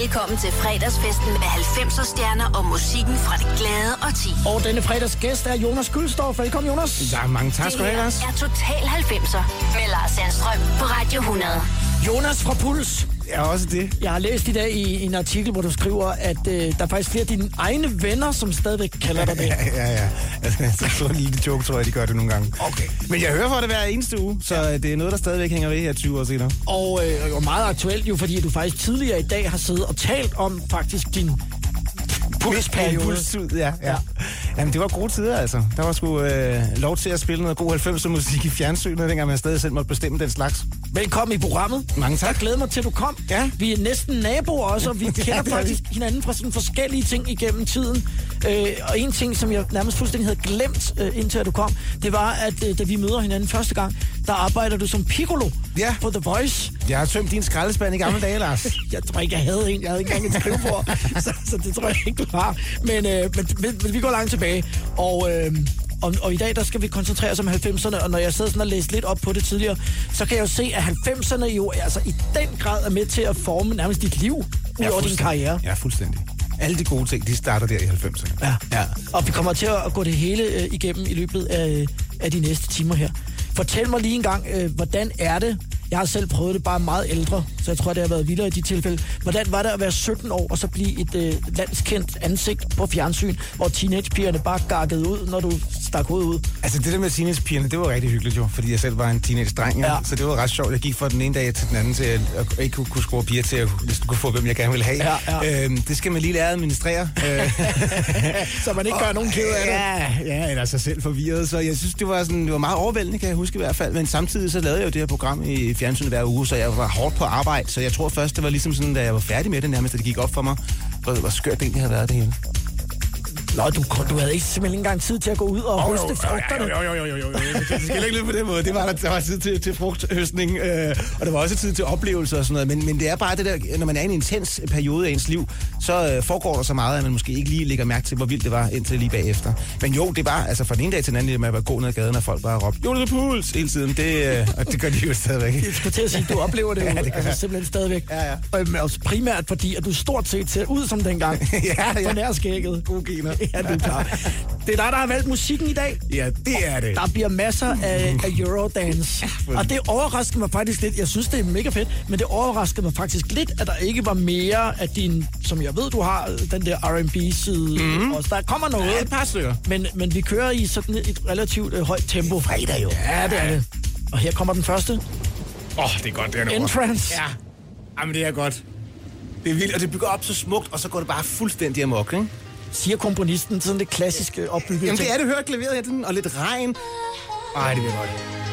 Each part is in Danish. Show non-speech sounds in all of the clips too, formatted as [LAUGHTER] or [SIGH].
Velkommen til fredagsfesten med 90'er stjerner og musikken fra det glade og ti. Og denne fredags gæst er Jonas Gyldstorff. Velkommen, Jonas. Ja, mange tak skal du have, Lars. er Total 90'er med Lars Sandstrøm på Radio 100. Jonas fra Puls. Ja, også det. Jeg har læst i dag i, i en artikel, hvor du skriver, at øh, der er faktisk flere af dine egne venner, som stadigvæk kalder dig det. Ja, ja, ja. Altså, [LAUGHS] så en lille joke, tror jeg, de gør det nogle gange. Okay. Men jeg hører for det hver eneste uge, så ja. det er noget, der stadigvæk hænger ved her 20 år senere. Og, øh, og meget aktuelt jo, fordi du faktisk tidligere i dag har siddet og talt om faktisk din pulsperiode. Pulstid, ja, ja. Jamen, det var gode tider, altså. Der var sgu øh, lov til at spille noget god 90'er musik i fjernsynet, dengang man stadig selv måtte bestemme den slags. Velkommen i programmet. Mange tak. Jeg glæder mig til, at du kom. Ja. Vi er næsten naboer også, og vi [LAUGHS] kender er faktisk hinanden fra sådan forskellige ting igennem tiden. Øh, og en ting, som jeg nærmest fuldstændig havde glemt, øh, indtil at du kom, det var, at øh, da vi møder hinanden første gang, der arbejder du som piccolo Ja. på The Voice. Jeg har tømt din skraldespand i gamle dage, Lars. [LAUGHS] Jeg tror ikke, jeg havde en. Jeg havde ikke engang et skrivebord, [LAUGHS] så, så det tror jeg ikke, du har. Men, øh, men, men, men vi går langt tilbage. Og, øh, og, og i dag, der skal vi koncentrere os om 90'erne, og når jeg sidder sådan og læser lidt op på det tidligere, så kan jeg jo se, at 90'erne jo altså i den grad er med til at forme nærmest dit liv, ud over din karriere. Ja, fuldstændig. Alle de gode ting, de starter der i 90'erne. Ja. ja. Og vi kommer til at gå det hele øh, igennem i løbet af, af de næste timer her. Fortæl mig lige en gang, øh, hvordan er det? Jeg har selv prøvet det bare meget ældre, så jeg tror, det har været vildere i de tilfælde. Hvordan var det at være 17 år og så blive et øh, landskendt ansigt på fjernsyn, hvor teenagepigerne bare gakkede ud, når du stak hovedet ud? Altså det der med teenagepigerne, det var rigtig hyggeligt jo, fordi jeg selv var en teenage-dreng, ja. Så det var ret sjovt. Jeg gik fra den ene dag til den anden til at, at ikke kunne, kunne score piger til at næsten kunne få, hvem jeg gerne ville have. Ja, ja. Øhm, det skal man lige lære at administrere. [LAUGHS] Øh, [LAUGHS] Så man ikke gør nogen ked af det. Ja, ja, eller sig selv forvirret. Så jeg synes, det var, sådan, det var meget overvældende, kan jeg huske i hvert fald. Men samtidig så lavede jeg jo det her program i fjernsynet hver uge, så jeg var hårdt på arbejde. Så jeg tror først, det var ligesom sådan, da jeg var færdig med det nærmest, at det gik op for mig, hvor, hvor skørt det egentlig havde været det hele. Nå, du, du havde ikke simpelthen ikke engang tid til at gå ud og høste frugterne. Jo, jo, jo, jo, jo, jo. Det skal ikke lyde på den måde. Det var der, der var tid til, til frugthøstning, øh, og der var også tid til oplevelser og sådan noget. Men, men det er bare det der, når man er i en intens periode af ens liv, så øh, foregår der så meget, at man måske ikke lige lægger mærke til, hvor vildt det var indtil lige bagefter. Men jo, det var altså fra den ene dag til den anden, det med at bare gå ned ad gaden, og folk bare råbte, jo, det er puls hele tiden. Det, øh, og det gør de jo stadigvæk. Jeg skulle til at sige, at du oplever det jo Ja, det altså, simpelthen stadigvæk. Ja, ja. Og, primært fordi, at du stort set ser ud som dengang. Ja, ja. På nær skægget. Gode gener. [LAUGHS] Ja, det er klart. Det er dig, der har valgt musikken i dag. Ja, det er det. Der bliver masser af, af Eurodance. Og det overraskede mig faktisk lidt. Jeg synes, det er mega fedt, men det overraskede mig faktisk lidt, at der ikke var mere af din, som jeg ved, du har, den der R&B-side. Mm. Og der kommer noget. Ja, et par stykker. Men, men vi kører i sådan et relativt øh, højt tempo. fredag jo. Ja, det er det. Og her kommer den første. Åh, oh, det er godt, det er nummer. Entrance. Ja, Jamen, det er godt. Det er vildt, og det bygger op så smukt, og så går det bare fuldstændig amok, ikke? Siger komponisten. Sådan det klassiske opbyggede Jamen, det er det. Hør klaveret her, den, og lidt regn. Ej, det jeg godt.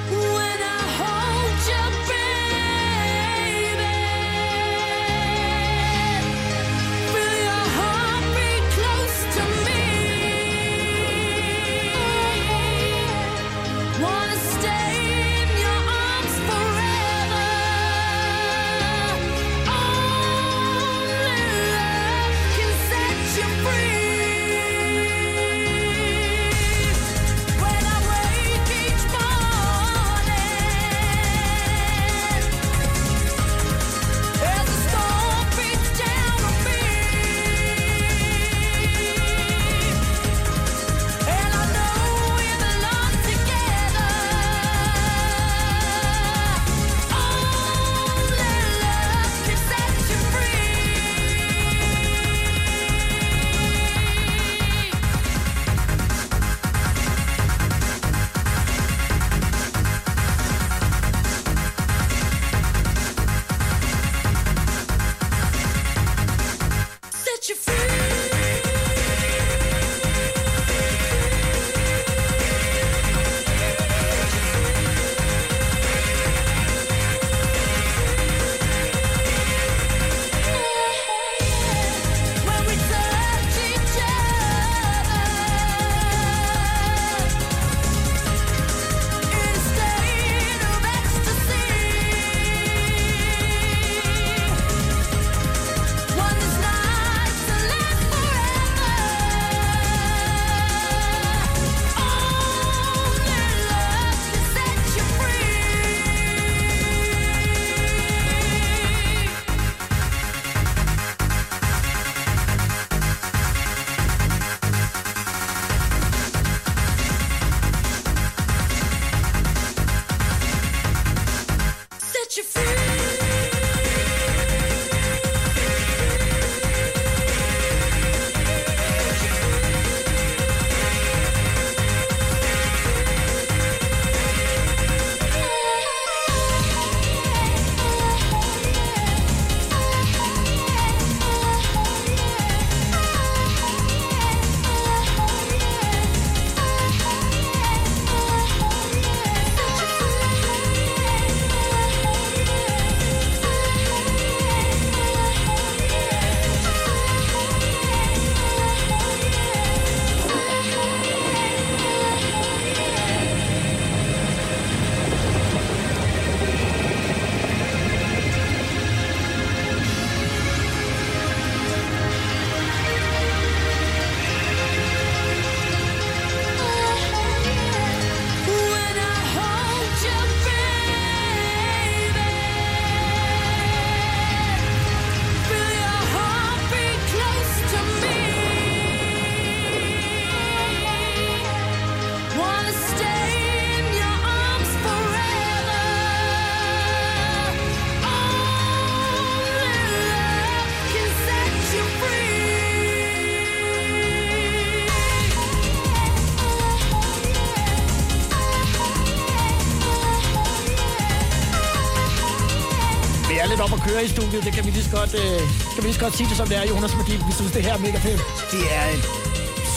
Er lidt op at køre i studiet, det kan vi lige så godt, øh, kan vi lige så godt sige det som det er, Jonas, fordi vi synes, det her er mega fedt. Det er et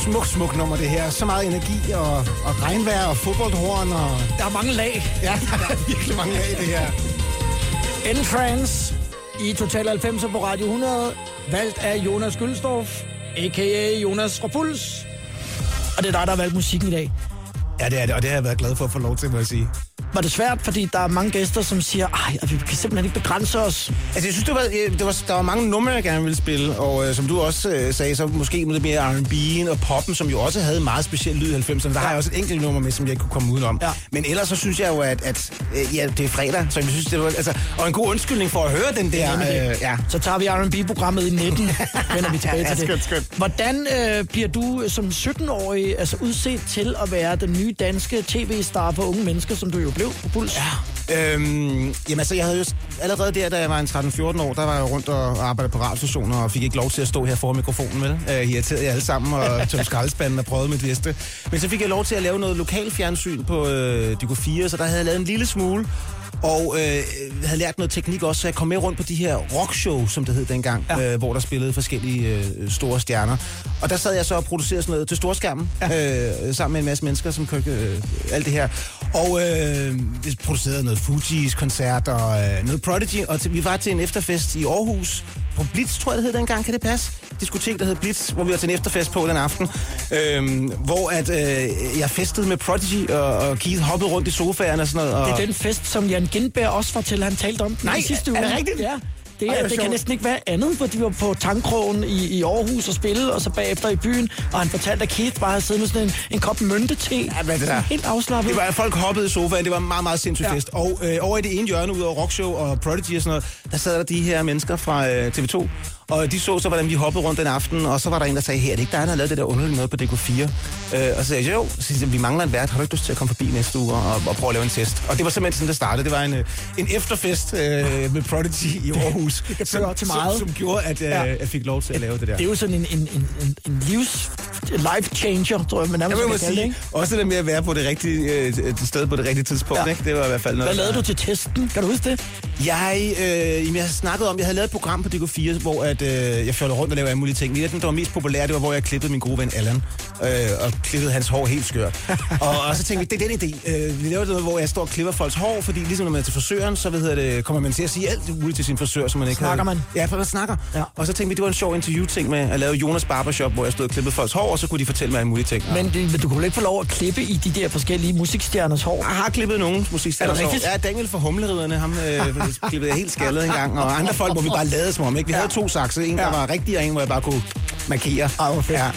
smukt, smukt nummer, det her. Så meget energi og, og regnvejr og fodboldhorn. Og... Der er mange lag. Ja, [LAUGHS] der er virkelig mange af det her. Entrance i Total 90 på Radio 100, valgt af Jonas Gyldstorff, a.k.a. Jonas Rapuls. Og det er dig, der har valgt musikken i dag. Ja, det er det, og det har jeg været glad for at få lov til, må jeg sige. Var det svært, fordi der er mange gæster, som siger, ej, vi kan simpelthen ikke begrænse os. Altså, jeg synes, det var, øh, det var, der var mange numre, jeg gerne ville spille, og øh, som du også øh, sagde, så måske lidt mere R&B'en og poppen, som jo også havde meget speciel lyd i 90'erne. Der har jeg også et enkelt nummer med, som jeg ikke kunne komme udenom. Ja. Men ellers så synes jeg jo, at, at øh, ja, det er fredag, så jeg synes, det var, altså, og en god undskyldning for at høre den der. Det. Øh, ja. Så tager vi R&B-programmet i 19, [LAUGHS] vender vi tilbage Ja, til det. skønt, skønt. Hvordan øh, bliver du som 17-årig altså udset til at være den nye danske tv-star for unge mennesker, som du jo blev på Puls? Ja. Øhm, jamen altså, jeg havde jo allerede der, da jeg var en 13-14 år, der var jeg rundt og arbejdede på radiostationer og fik ikke lov til at stå her foran mikrofonen, vel? Øh, irriterede jeg alle sammen og [LAUGHS] tog skraldespanden og prøvede mit bedste. Men så fik jeg lov til at lave noget lokal fjernsyn på øh, Dyko 4, så der havde jeg lavet en lille smule. Og øh, havde lært noget teknik også, så jeg kom med rundt på de her rockshow, som det hed dengang, ja. øh, hvor der spillede forskellige øh, store stjerner. Og der sad jeg så og producerede sådan noget til storskærmen, ja. øh, sammen med en masse mennesker, som købte øh, alt det her. Og øh, vi producerede noget Fugees koncert og øh, noget Prodigy, og til, vi var til en efterfest i Aarhus, på Blitz, tror jeg det hed dengang, kan det passe? Diskotek, der hed Blitz, hvor vi var til en efterfest på den aften, øh, hvor at, øh, jeg festede med Prodigy, og, og Keith hoppede rundt i sofaen og sådan noget. Og... Det er den fest, som Jan Gindberg også fortæller, han talte om den Nej, sidste uge. er det rigtigt? Ja. Det, er, det kan sjovt. næsten ikke være andet, for de var på tankkrogen i, i Aarhus og spille, og så bagefter i byen, og han fortalte, at Keith bare havde siddet med sådan en, en kop mynte-te. Ja, men det der- Helt afslappet. Det var, folk hoppede i sofaen, det var en meget, meget sindssyg ja. fest. Og øh, over i det ene hjørne, ud over Rockshow og Prodigy og sådan noget, der sad der de her mennesker fra øh, TV2. Og de så så, hvordan vi hoppede rundt den aften, og så var der en, der sagde, her, er det ikke dig, der har lavet det der underlige noget på DK4? Øh, og så sagde jeg, jo, så jeg, vi mangler en vært, har du ikke lyst til at komme forbi næste uge og, og prøve at lave en test? Og det var simpelthen sådan, det startede. Det var en, øh, en efterfest øh, med Prodigy i Aarhus, kan som, føre til meget. som, som gjorde, at øh, Ja. jeg fik lov til at lave det der. Det er jo sådan en, en, en, en, livs life changer, tror jeg, man Jeg nærmest må kan kalde det, sige, ikke? også det med at være på det rigtige øh, sted på det rigtige tidspunkt, Ja. ikke? det var i hvert fald noget. Hvad lavede du til testen? Kan du huske det? Jeg, øh, jeg snakkede om, jeg havde lavet et program på DK4, hvor at, øh, jeg fjollede rundt og lavede alle mulige ting. Men det, der var mest populær, det var, hvor jeg klippede min gode ven Allan, øh, og klippede hans hår helt skørt. [LAUGHS] og, og så tænkte vi, det er den idé. Øh, vi laver noget, hvor jeg står og klipper folks hår, fordi ligesom når man er til frisøren, så hvad hedder det, kommer man til at sige alt muligt til sin frisør, som man ikke Snakker havde. man? Ja, for man snakker. Ja. Og så tænkte vi, det var en sjov interview-ting med at lave Jonas Barbershop, hvor jeg stod og klippede folks hår, og så kunne de fortælle mig alle mulige ting. Men, det, du kunne vel ikke få lov at klippe i de der forskellige musikstjerners hår? Jeg har klippet nogen musikstjerner. Er det rigtigt? Ja, Daniel fra Humleriderne, ham øh, klippede jeg helt skaldet en gang. Og andre folk, hvor vi bare lavede som om, ikke? Vi havde to sakse. En, der Ja. var rigtig, og en, hvor jeg bare kunne markere. Ej, hvor fedt. Ja.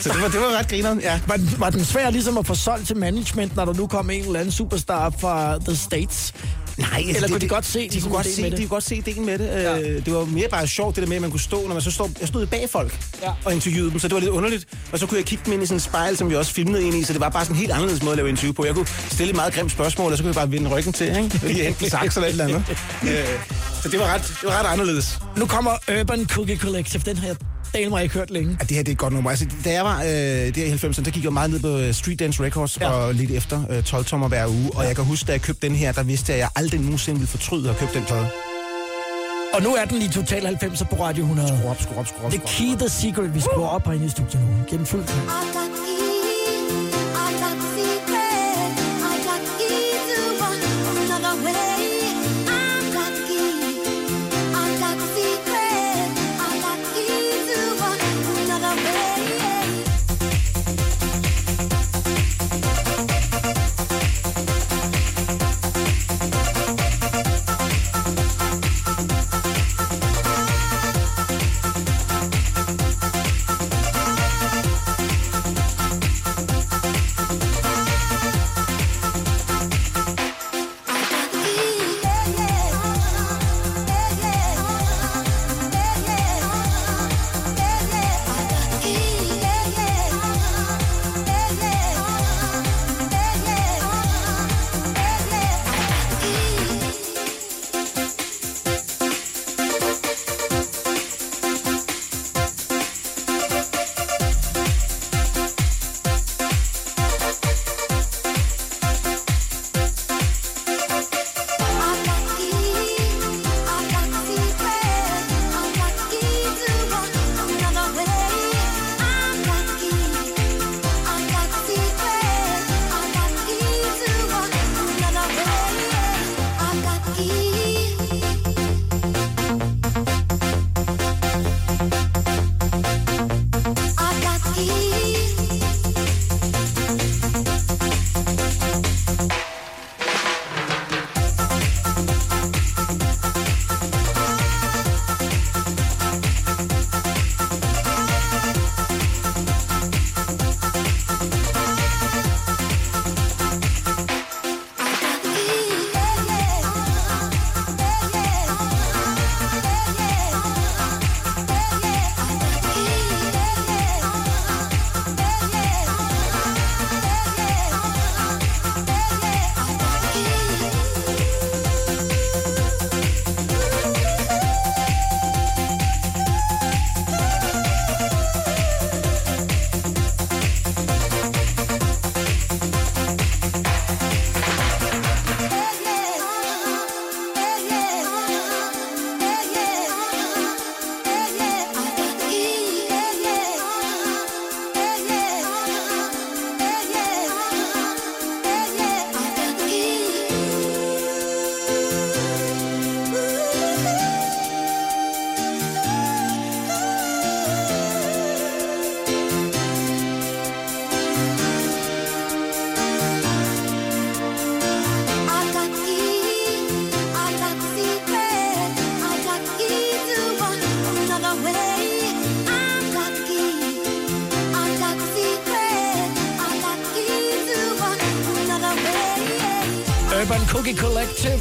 Så det var, det var ret grineren, ja. Var, den- var den svær ligesom at få solgt til management, når der nu kom en eller anden superstar fra The States? Nej, altså, Eller det, kunne de godt se, de ligesom, kunne godt se, de kunne godt se ideen med det. Ja. Ja. Det var mere bare sjovt, det der med, at man kunne stå, når man så stod, jeg stod bag folk Ja. og interviewede dem, så det var lidt underligt. Og så kunne jeg kigge dem ind i sådan et spejl, som vi også filmede ind i, så det var bare sådan en helt anderledes måde at lave interview på. Jeg kunne stille et meget grimt spørgsmål, og så kunne jeg bare vende ryggen til, ikke? Lige hente en saks eller et eller andet. [LAUGHS] Øh, så det var, ret, det var ret anderledes. Nu kommer Urban Cookie Collective. Den har jeg dale mig ikke hørt længe. Ja, det her det er et godt nummer. Altså, da jeg var øh, der i 90'erne, der gik jeg meget ned på øh, Street Dance Records Ja. ja. og lidt efter øh, 12 tommer hver uge. Og jeg kan huske, da jeg købte den her, der vidste jeg, at jeg aldrig nogensinde ville fortryde at købt den plade. Og nu er den i Total 90 på Radio 100. Skru op, skru op, skru op. The skru op. Key, The Secret. Vi skruer op herinde i studiet nu. Gennem fuld tid.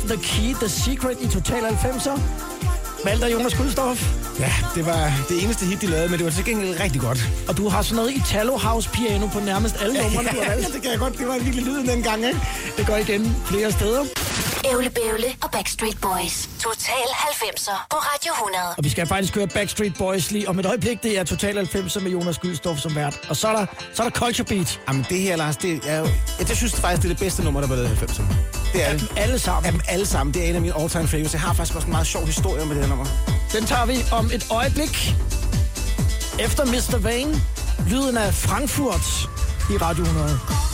The Key, The Secret i Total 90'er. Valter Jonas Guldstof. Ja, det var det eneste hit, de lavede, men det var til gengæld rigtig godt. Og du har sådan noget Italo House piano på nærmest alle numrene, [LAUGHS] du har valgt. det kan jeg godt. Det var virkelig lyden dengang, ikke? Det går igen flere steder. Ævle Bævle og Backstreet Boys. Total 90'er på Radio 100. Og vi skal faktisk høre Backstreet Boys lige om et øjeblik. Det er Total 90'er med Jonas Guldstof som vært. Og så er der, så er der Culture Beat. Jamen det her, Lars, det er jo... Jeg synes faktisk, det er det bedste nummer, der var lavet i 90'erne. Det er det. Alle sammen. Af dem alle sammen. Det er en af mine all-time favorites. Jeg har faktisk også en meget sjov historie med det her nummer. Den tager vi om et øjeblik. Efter Mr. Vane, lyden af Frankfurt i Radio 100.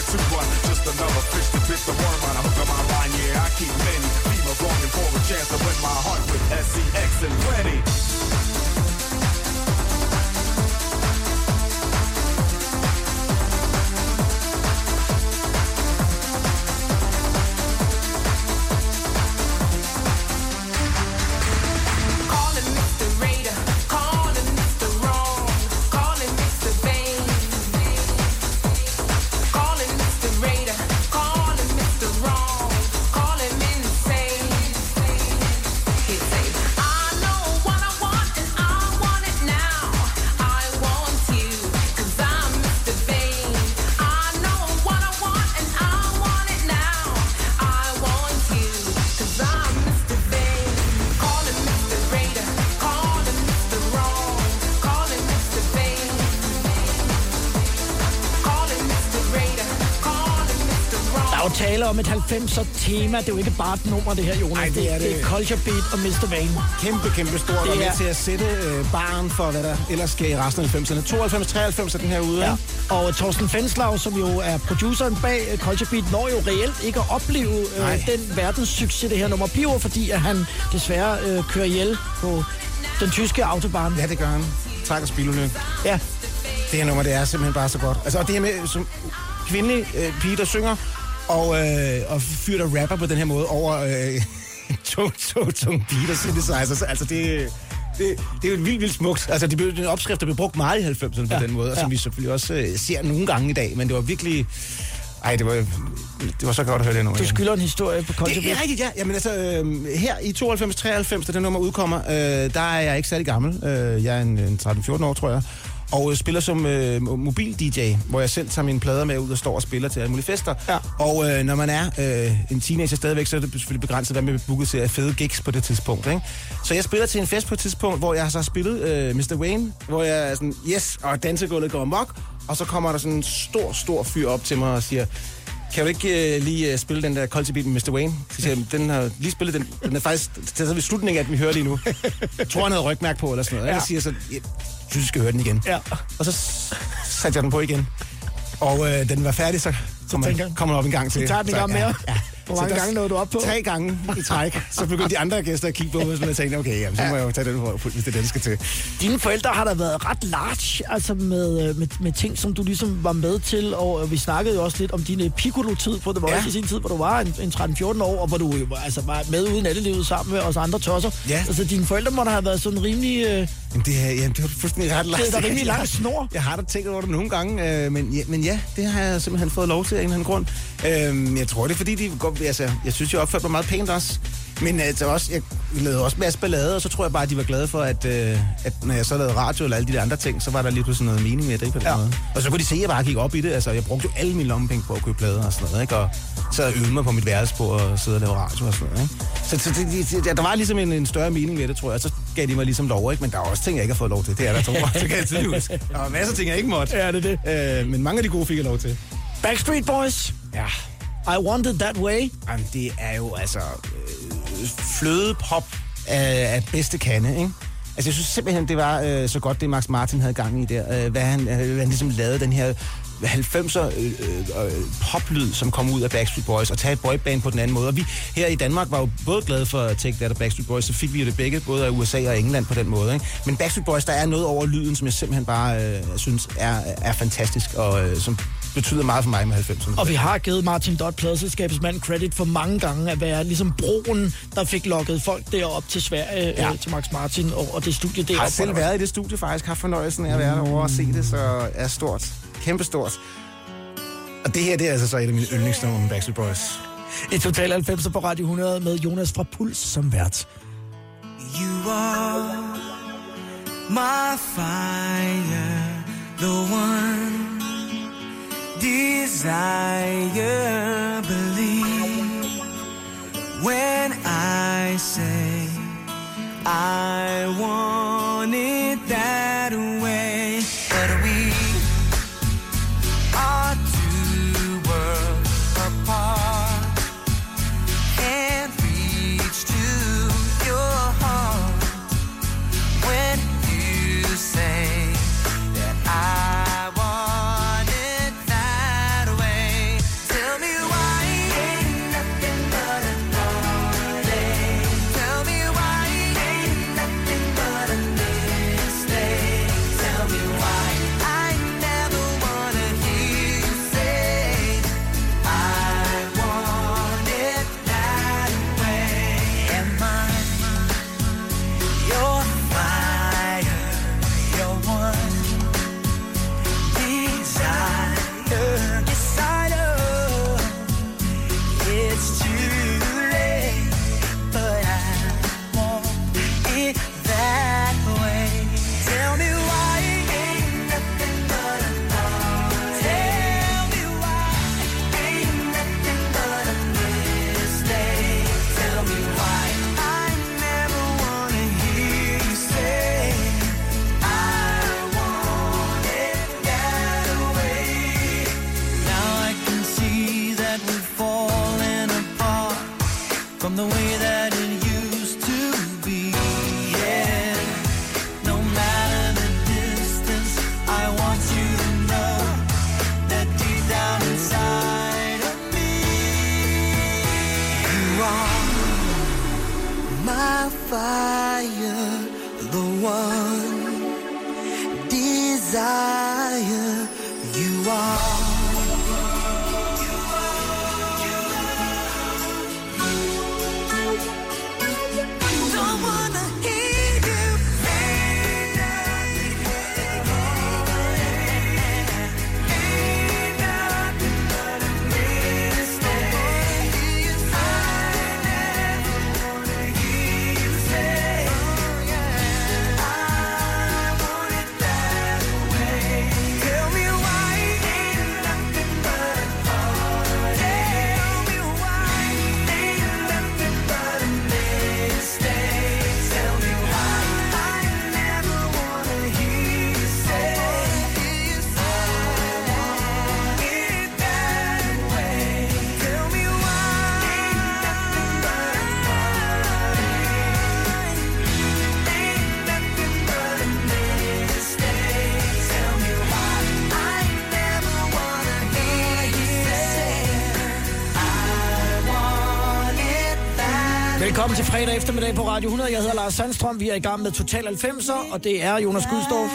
Nowhere to run, just another fish to bit the worm on a hook of my line. Yeah, I keep many females longing for a chance to win my heart with SCX and plenty. 90'er tema. Det er jo ikke bare et nummer, det her, Jonas. Ej, det er det. det er Culture Beat og Mr. Vane. Kæmpe, kæmpe stort, Det og med er- til at sætte øh, baren for, hvad der ellers sker i resten af 90'erne. 92, 93 er den her ude, Ja. Og Thorsten Fenslav, som jo er produceren bag øh, Culture Beat, når jo reelt ikke at opleve Nej. øh, den verdenssucces, det her nummer bliver, fordi at han desværre øh, kører ihjel på den tyske autobahn. Ja, det gør han. Tak og spilulykke. Ja. Det her nummer, det er simpelthen bare så godt. Altså, og det her med som kvindelig øh, pige, der synger, og, øh, og fyr, der rapper på den her måde over øh, [LAUGHS] tung, tung, tung pige, der synthesizer. Altså, det, det, det er jo vildt, vildt smukt. Altså, det blev, den opskrift, der blev brugt meget i 90'erne på Ja, den måde, og som ja. vi selvfølgelig også øh, ser nogle gange i dag, men det var virkelig... Ej, det var, det var så godt at høre det nummer. Du skylder en historie på Culture Det Beat. er rigtigt, ja. Jamen altså, øh, her i 92-93, da det nummer udkommer, øh, der er jeg ikke særlig gammel. Øh, jeg er en, en 13-14 år, tror jeg. Og øh, spiller som øh, mobil-DJ, hvor jeg selv tager mine plader med ud og står og spiller til alle mulige fester. Ja. Og øh, når man er øh, en teenager stadigvæk, så er det selvfølgelig begrænset, hvad man vil booke til af fede gigs på det tidspunkt. Ikke? Så jeg spiller til en fest på et tidspunkt, hvor jeg så har spillet øh, Mr. Wayne, hvor jeg er sådan, yes, og dansegulvet går amok. Og så kommer der sådan en stor, stor fyr op til mig og siger, kan du ikke uh, lige uh, spille den der Culture Beat med Mr. Wayne? Så siger den har lige spillet den. Den er faktisk, så ved slutningen af den, vi hører lige nu. Jeg tror, han havde rygmærk på eller sådan noget. Ja. Jeg siger så, jeg synes, vi skal høre den igen. Ja. Og så satte jeg den på igen. Og øh, den var færdig, så kommer, tænker jeg, kommer op en gang til. så tager den en Så, gang mere. Ja, ja. Hvor mange der- gange nåede du op på? Tre gange i træk. Så begyndte de andre gæster at kigge på mig, og jeg tænkte, okay, jamen, så må jeg jo tage den, for- hvis det er den, skal til. Dine forældre har da været ret large, altså med, øh, med, med ting, som du ligesom var med til, og øh, vi snakkede jo også lidt om din øh, piccolo-tid på The Voice Ja. i sin tid, hvor du var en, en 13-14 år, og hvor du jo altså, var med ude i nattelivet sammen med os andre tosser. Ja. Altså dine forældre må da have været sådan rimelig... Øh, Jamen, det, er, jamen, det var fuldstændig ret Det er da rimelig lang snor. Jeg har da tænkt over det nogle gange, øh, men, ja, men ja, det har jeg simpelthen fået lov til af en eller anden grund. Øh, jeg tror, det er fordi, de godt, altså, jeg synes, jeg opførte mig meget pænt også. Men altså, også, jeg lavede også masse ballade, og så tror jeg bare, at de var glade for, at, øh, at når jeg så lavede radio eller alle de der andre ting, så var der lige pludselig noget mening med det på den Ja. måde. Og så kunne de se, at jeg bare gik op i det. Altså, jeg brugte jo alle mine lommepenge på at købe plader og sådan noget, ikke? Og så øvede mig på mit værelse på at sidde og lave radio og sådan noget, ikke? Så, så det, det, det, der var ligesom en, en større mening med det, tror jeg. Så gav de mig ligesom lov, ikke? Men der er også ting, jeg ikke har fået lov til. Det er der to år, [LAUGHS] så kan jeg tydeligt huske. Der var masser af ting, jeg ikke måtte. Ja, det er Øh, men mange af de gode fik jeg lov til. Backstreet Boys, Ja. I Want It That Way. Jamen, det er jo altså øh, flødepop af, af bedste kande, ikke? Altså, jeg synes simpelthen, det var øh, så godt, det Max Martin havde gang i der. Øh, hvad, han, øh, hvad han ligesom lavede den her 90'er øh, øh, øh, poplyd, som kom ud af Backstreet Boys, og tage et boyband på den anden måde. Og vi her i Danmark var jo både glade for Take That og Backstreet Boys, så fik vi jo det begge, både af USA og England på den måde. Ikke? Men Backstreet Boys, der er noget over lyden, som jeg simpelthen bare øh, synes er, er fantastisk, og øh, som betyder meget for mig med 90'erne. Og vi har givet Martin Dot, pladselskabsmand, credit for mange gange at være ligesom broen, der fik lokket folk derop til Sverige, ja. Ja. øh, til Max Martin og, og det studie Jeg har deroppe. selv været i det studie faktisk, haft fornøjelsen af at være derovre og se det, så er stort. Kæmpe stort. Og det her, det er altså så et af mine yndlingsnumre med Backstreet Boys. I Total 90 på Radio 100 med Jonas fra Puls som vært. You are my fire, the one desire. Believe when I say I want it Velkommen til fredag eftermiddag på Radio 100. Jeg hedder Lars Sandstrøm. Vi er i gang med Total 90'er, og det er Jonas Gudstorff,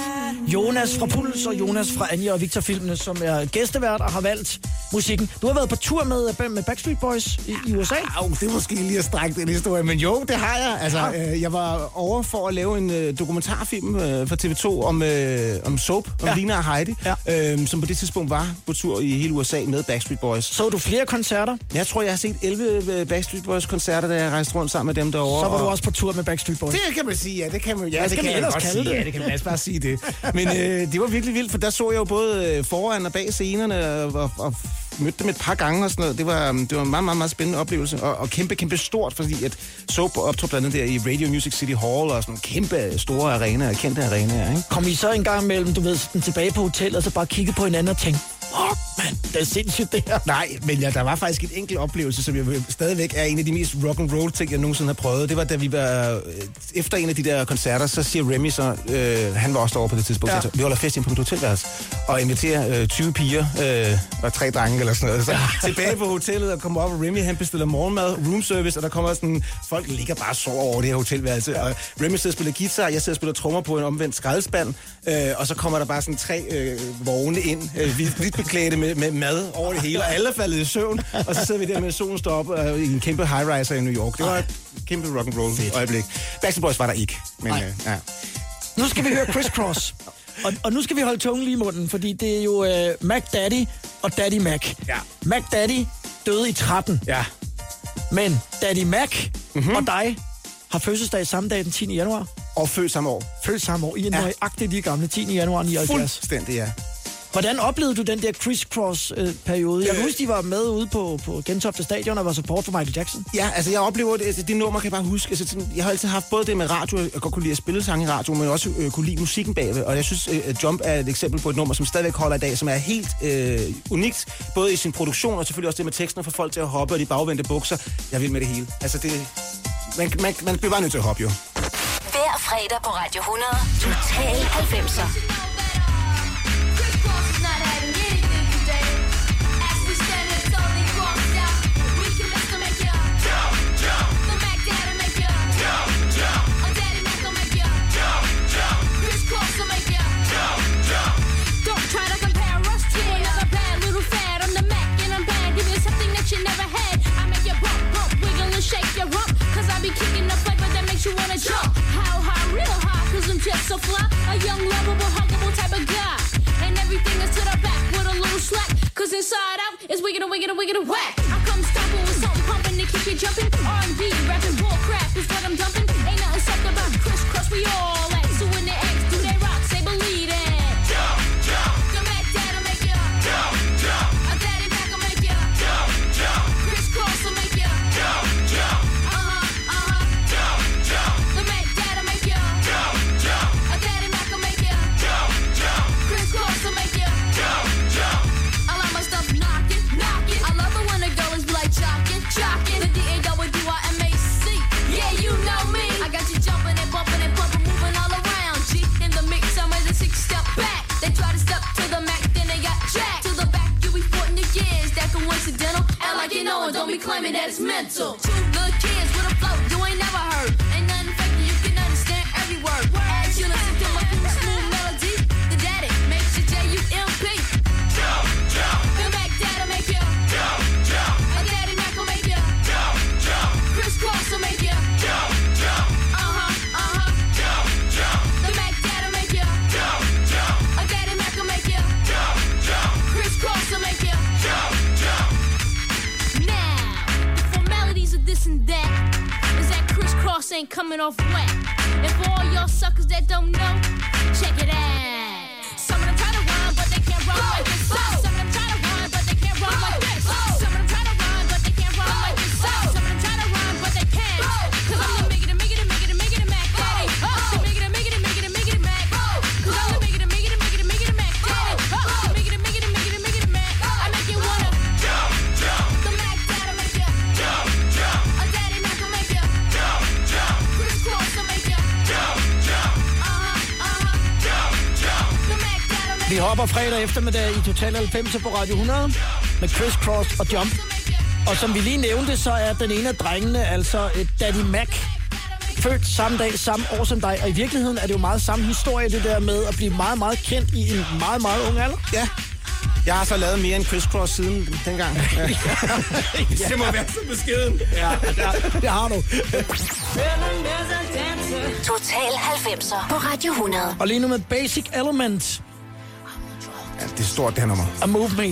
Jonas fra Puls og Jonas fra Anja og Victor Filmene, som er gæstevært og har valgt musikken. Du har været på tur med, med Backstreet Boys i, i USA. Au, det er måske lige at strække den historie, men jo, det har jeg. Altså, øh, jeg var over for at lave en øh, dokumentarfilm øh, for TV2 om, øh, om soap, om Ja. ja. Lina og Heidi, Ja. ja. øh, som på det tidspunkt var på tur i hele USA med Backstreet Boys. Så du flere koncerter, Jeg tror, jeg har set 11 Backstreet Boys-koncerter, da jeg rejste rundt sammen med dem derovre. så var du og- også på tur med Backstreet Boys. Det kan man sige, ja. Det kan man, ja, det skal kan man ellers kalde sige. det? Ja, det kan man bare sige det. Men øh, det var virkelig vildt, for der så jeg jo både øh, foran og bag scenerne og, og, og mødte dem et par gange og sådan noget. Det var, um, det var en meget, meget, meget spændende oplevelse. Og, og kæmpe, kæmpe stort, fordi at Soap optog blandt andet der i Radio Music City Hall og sådan nogle kæmpe store arenaer, kendte arenaer, ikke? Kom I så en gang imellem, du ved, tilbage på hotellet, og så bare kigge på hinanden og tænke, åh, mand, det er sindssygt det her. Nej, men ja, der var faktisk et enkelt oplevelse, som jeg stadigvæk er en af de mest rock and roll ting, jeg nogensinde har prøvet. Det var, da vi var øh, efter en af de der koncerter, så siger Remy så, øh, han var også derovre på det tidspunkt, Ja. ja. så, vi holder fest inde på mit hotelværelse, og inviterer øh, 20 piger øh, og tre drenge eller sådan noget. Så tilbage på hotellet og kommer op, og Remy han bestiller morgenmad, room service, og der kommer sådan, folk ligger bare og sover over det her hotelværelse, og Remy sidder og spiller guitar, jeg sidder og spiller trommer på en omvendt skraldespand, øh, og så kommer der bare sådan tre øh, vogne ind, øh, vidt beklædte med, med mad over det hele, og alle er faldet i søvn, og så sidder vi der med solen står op øh, i en kæmpe high-riser i New York. Det var et kæmpe rock and roll øjeblik. Backstreet Boys var der ikke, men Nej. øh, ja. Nu skal vi høre Criss Cross. Og, og nu skal vi holde tungen lige i munden, fordi det er jo øh, Mac Daddy og Daddy Mac. Ja. Mac Daddy døde i 13, ja. men Daddy Mac mm-hmm. og dig har fødselsdag samme dag den 10. januar. Og født samme år. Født samme år. I er Ja. nøjagtigt lige gamle 10. januar 79. Fuldstændig, ja. Hvordan oplevede du den der crisscross-periode? Jeg kan Øh. huske, de var med ude på, på Gentofte Stadion og var support for Michael Jackson. Ja, altså jeg oplever det, altså, det nummer kan jeg bare huske. Altså, sådan, jeg har altid haft både det med radio, jeg godt kunne lide at spille sange i radio, men også øh, kunne lide musikken bagved. Og jeg synes, øh, at Jump er et eksempel på et nummer, som stadigvæk holder i dag, som er helt øh, unikt, både i sin produktion og selvfølgelig også det med teksten og få folk til at hoppe og de bagvendte bukser. Jeg vil med det hele. Altså det, man, man, man bliver bare nødt til at hoppe jo. Hver fredag på Radio 100. Total 90'er. So fly. A young, lovable, huggable type of guy. And everything is to the back with a little slack. Cause inside out is wicked and wicked and wicked and whack. I come stomping with something pumping to keep you jumping. R&B, that is mental. ain't coming off wet. And for all y'all suckers that don't know, check it out. eftermiddag i Total 90 på Radio 100 med Chris Cross og Jump. Og som vi lige nævnte, så er den ene af drengene altså et Daddy Mac, født samme dag, samme år som dig. Og i virkeligheden er det jo meget samme historie, det der med at blive meget, meget kendt i en meget, meget ung alder. Ja, jeg har så lavet mere end crisscross siden dengang. [LAUGHS] ja. [LAUGHS] det må være så beskeden. ja, ja, det har du. Total 90'er på Radio 100. Og lige nu med Basic Element. Ja, det er stort, det her nummer. A Move Me.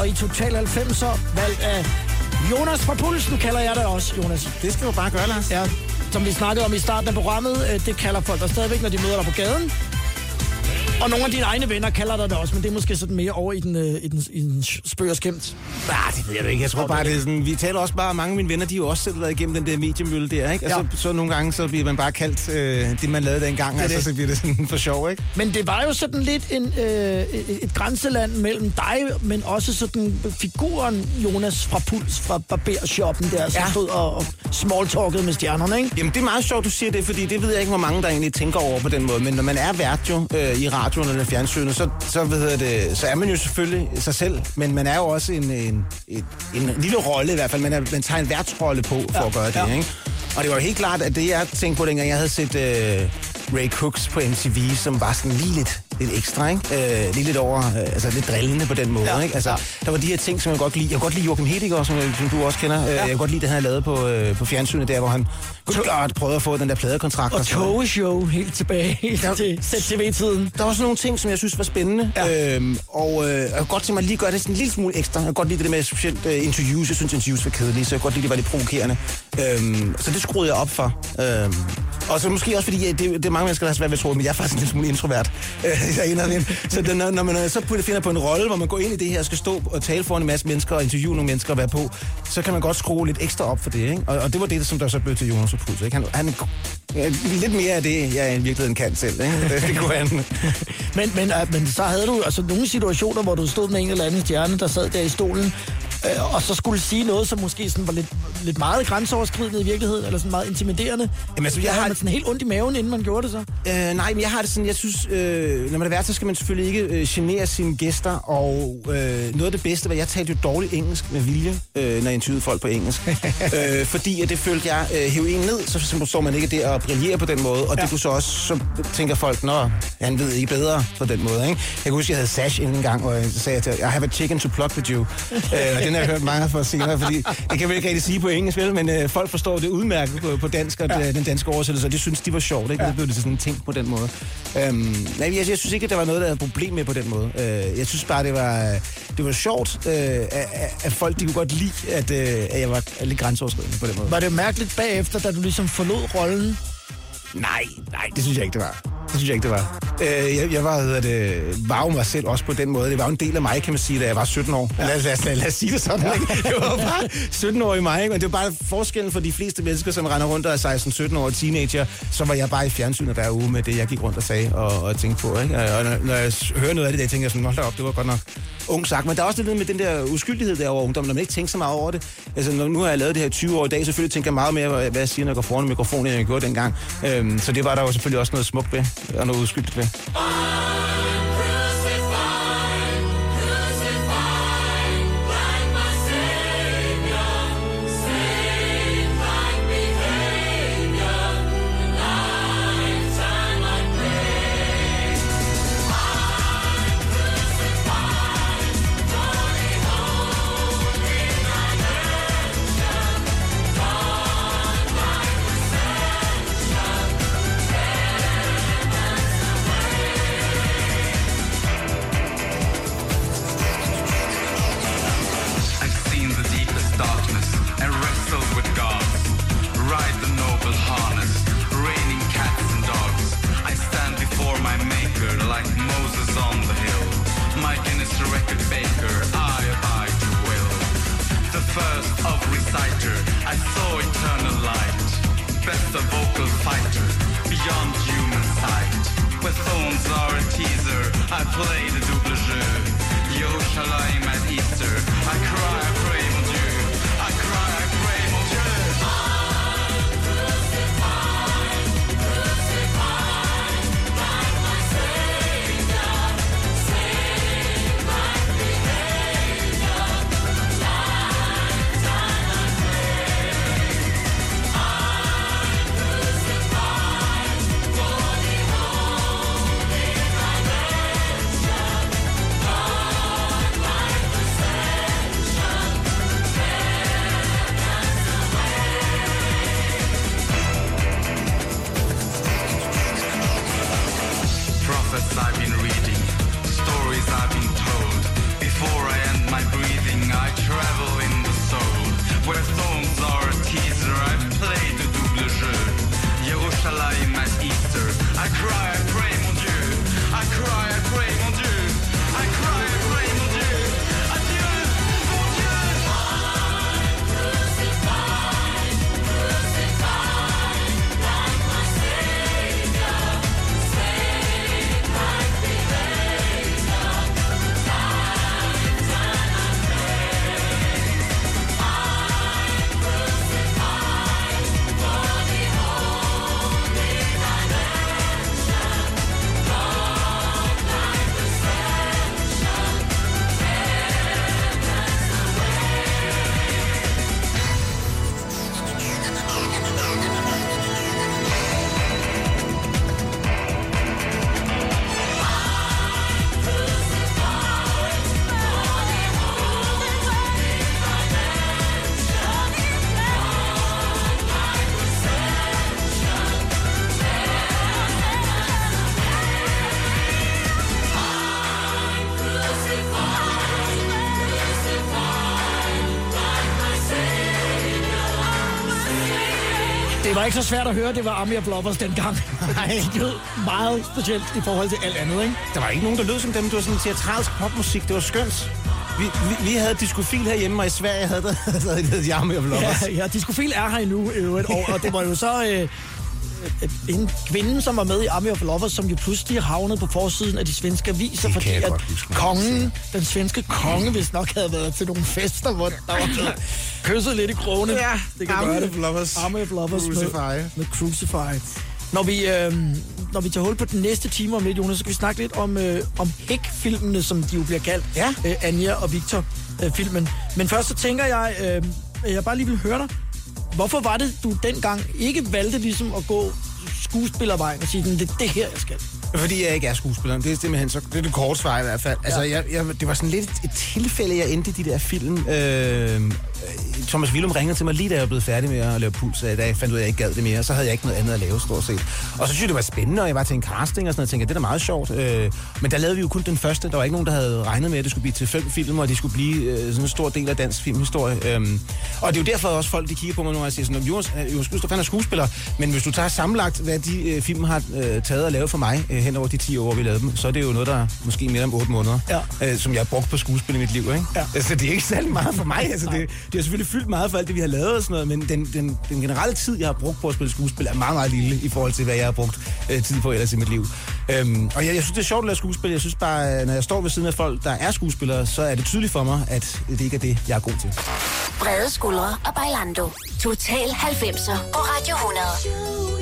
Og i Total 90'er, valgt af Jonas fra Pulsen, kalder jeg det også, Jonas. Det skal du bare gøre, Lars. Ja, som vi snakkede om i starten af programmet, øh, det kalder folk dig stadigvæk, når de møder dig på gaden. Og nogle af dine egne venner kalder dig det også, men det er måske sådan mere over i den, øh, i den, i den spøg og skæmt. Nej, det ved jeg ikke. Jeg tror bare, det er sådan, vi taler også bare, mange af mine venner, de har jo også selv været igennem den der mediemølle der, ikke? Og Ja. så, så nogle gange, så bliver man bare kaldt øh, det, man lavede dengang, er altså, det. så bliver det sådan for sjov, ikke? Men det var jo sådan lidt en, øh, et, grænseland mellem dig, men også sådan figuren Jonas fra Puls fra barbershoppen der, som ja. Stod og, og smalltalkede med stjernerne, ikke? Jamen, det er meget sjovt, du siger det, fordi det ved jeg ikke, hvor mange der egentlig tænker over på den måde. Men når man er vært jo øh, i radioen eller fjernsynet, så, så, hvad hedder det, så er man jo selvfølgelig sig selv. Men man er jo også en, en, en, en lille rolle i hvert fald. Man, er, man tager en værtsrolle på for ja, at gøre det, ja. ikke? Og det var jo helt klart, at det jeg tænkte på, dengang jeg havde set øh, Ray Cooks på MTV, som var sådan lige lidt, lidt ekstra, ikke? Øh, lige lidt over, øh, altså lidt drillende på den måde, Ja, ikke? Altså, ja. der var de her ting, som jeg godt lide. Jeg kan godt lide Joachim Hediger, som, som du også kender. Ja. Jeg kan godt lide det, han har lavet på, øh, på fjernsynet der, hvor han klart prøvede at få den der pladekontrakt. Og noget. togeshow helt tilbage [LAUGHS] helt Ja. til ZTV-tiden. Der var sådan nogle ting, som jeg synes var spændende. Ja. Øhm, og øh, jeg kunne godt tænke mig lige gøre det sådan en lille smule ekstra. Jeg kan godt lide det der med specielt øh, interviews. Jeg synes, interviews var kedelige, så jeg kan godt lide, det var lidt provokerende. Øhm, så det skruede jeg op for. Øhm, og så måske også, fordi ja, det, det er mange mennesker, der har svært ved at tro, men jeg er faktisk en lille smule introvert. [LAUGHS] Øh, jeg er en så det, når, når man øh, så finder på en rolle, hvor man går ind i det her og skal stå og tale foran en masse mennesker og interviewe nogle mennesker og være på, så kan man godt skrue lidt ekstra op for det. Ikke? Og, og det var det, som der så blev til Jonas og Puls. Ikke? Han, han lidt mere af det, jeg i virkeligheden kan selv. Ikke? Det, det kunne han. [LAUGHS] Men, men, øh, men så havde du altså nogle situationer, hvor du stod med en eller anden stjerne, der sad der i stolen, øh, og så skulle sige noget, som måske sådan var lidt, lidt meget grænseoverskridende i virkeligheden, eller sådan meget intimiderende. Jamen, altså, jeg har- man sådan helt ondt i maven, inden man gjorde det så. Øh, nej, men jeg har det sådan, jeg synes, øh, når man er vært, så skal man selvfølgelig ikke øh, genere sine gæster, og øh, noget af det bedste var, jeg talte jo dårligt engelsk med vilje, øh, når jeg interviewede folk på engelsk. [LAUGHS] øh, fordi at det følte jeg øh, hæve en ned, så, så står man ikke der og brillerer på den måde, og ja. det kunne så også, så tænker folk, nå, han ved ikke bedre på den måde, ikke? Jeg kan huske, jeg havde Sash inden en gang, og jeg sagde til, I have a chicken to pluck with you. [LAUGHS] øh, og den har jeg hørt mange for senere, fordi det kan vi ikke rigtig sige på engelsk, vel, men øh, folk forstår det udmærket på, på dansk, og ja. den danske oversættelse, og det synes de var sjovt, ikke? Ja. Det blev det sådan en ting på den måde. Øhm, nej, jeg, jeg synes ikke, at der var noget, der havde problem med på den måde. Øh, jeg synes bare, det var, det var sjovt, øh, at, at- at folk de kunne godt lide, at, øh, at jeg var lidt grænseoverskridende på den måde. Var det mærkeligt bagefter, da du ligesom forlod rollen? Nej, nej, det synes jeg ikke, det var. Det synes jeg ikke, det var. Øh, jeg, jeg var, hvad hedder det, var jo mig selv også på den måde. Det var jo en del af mig, kan man sige, da jeg var 17 år. Ja. Lad, lad, lad, lad os sige det sådan, ikke? Det var bare 17 år i mig, ikke? Men det var bare forskellen for de fleste mennesker, som render rundt og er 16-17 år teenager. Så var jeg bare i fjernsynet hver uge med det, jeg gik rundt og sagde og, og tænkte på, ikke? Og når, når jeg hører noget af det, der tænker jeg sådan, hold da op, det var godt nok ung sagt. Men der er også lidt med den der uskyldighed der over ungdommen, når man ikke tænker så meget over det. Altså, når, nu har jeg lavet det her 20 år i dag, selvfølgelig tænker jeg meget mere, hvad hvad jeg siger, når jeg går foran mikrofonen, end jeg gjorde dengang. Øhm, så det var der jo selvfølgelig også noget smukt ved, og noget uskyldigt ved. I cry, I pray, mon Dieu. I cry, I pray, mon Dieu. Ikke så svært at høre, det var Army of Lovers dengang. [LAUGHS] Nej. Det lød meget specielt i forhold til alt andet, ikke? Der var ikke nogen, der lød som dem. Det var sådan teatralsk popmusik. Det var skønt. Vi, vi, vi havde diskofil herhjemme, og i Sverige havde der [LAUGHS] det hedder Army of Lovers. Ja, ja, Discofil er her endnu øvrigt, og, og det var jo så øh, øh, en kvinde, som var med i Army of Lovers, som jo pludselig havnede på forsiden af de svenske aviser, Det fordi at kongen, den svenske konge, hvis nok havde været til nogle fester, hvor der var [LAUGHS] blevet kysset lidt i krogene. Ja, det kan gøre det. Army of Lovers med, Crucify. med Crucify. Når vi, øh, når vi tager hul på den næste time om lidt, Jonas, så skal vi snakke lidt om, øh, om Hæk-filmene, som de jo bliver kaldt. Ja. Øh, Anja og Victor-filmen. Men først så tænker jeg, øh, jeg bare lige vil høre dig. Hvorfor var det, du dengang ikke valgte ligesom at gå skuespillervejen og sige, det er det her, jeg skal? Fordi jeg ikke er skuespiller. Det er simpelthen så, det er det korte svar i hvert fald. Altså, jeg, jeg, det var sådan lidt et tilfælde, jeg endte i de der film. Øh, Thomas Willum ringede til mig lige da jeg var blevet færdig med at lave puls, da jeg fandt ud af, at jeg ikke gad det mere. Så havde jeg ikke noget andet at lave, stort set. Og så synes jeg, det var spændende, og jeg var til en casting og sådan noget. Jeg tænkte, det er da meget sjovt. Øh, men der lavede vi jo kun den første. Der var ikke nogen, der havde regnet med, at det skulle blive til fem film, og de skulle blive øh, sådan en stor del af dansk filmhistorie. Øh, og det er jo derfor også folk, de kigger på mig nu og siger sådan, Jonas, øh, Jonas Gustav, han er skuespiller, men hvis du tager sammenlagt, hvad de øh, film har øh, taget og lavet for mig øh, hen over de 10 år, vi lavede dem, så er det jo noget, der er måske mere om 8 måneder, Ja. øh, som jeg har brugt på skuespil i mit liv. Ikke? Ja. Altså, det er ikke særlig meget for mig. Altså, det, det har selvfølgelig fyldt meget for alt det, vi har lavet og sådan noget, men den, den, den generelle tid, jeg har brugt på at spille skuespil, er meget, meget lille i forhold til, hvad jeg har brugt øh, tid på ellers i mit liv. Øhm, og jeg, jeg synes, det er sjovt at lave skuespil. Jeg synes bare, øh, når jeg står ved siden af folk, der er skuespillere, så er det tydeligt for mig, at det ikke er det, jeg er god til. Brede skuldre og Bailando. Total 90'er på Radio 100.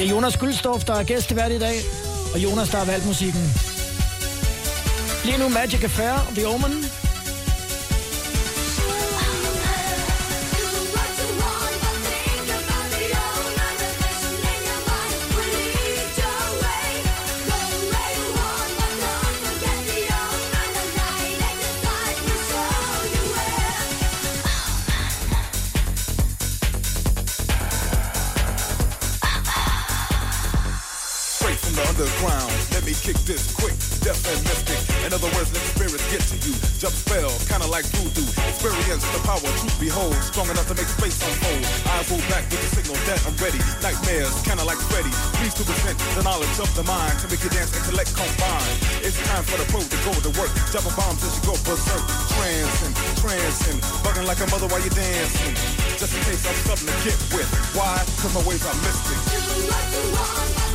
Det er Jonas Gyldstorff, der er gæstevært i dag, og Jonas, der har valgt musikken. Lige nu Magic Affair, The Omen. Quick, deaf and mystic. In other words, let spirits get to you. Jump spell, kinda like voodoo. Experience the power truth behold, strong enough to make space unfold. Eyes roll back with the signal that I'm ready. Nightmares, kinda like Freddy. Please to present the knowledge of the mind to make your dance intellect combine. It's time for the pro to go to work. Dropping bombs as you go berserk. Trancing, trancing, bugging like a mother while you're dancing. Just in case I'm something to get with. Why? Cause my ways are mystic.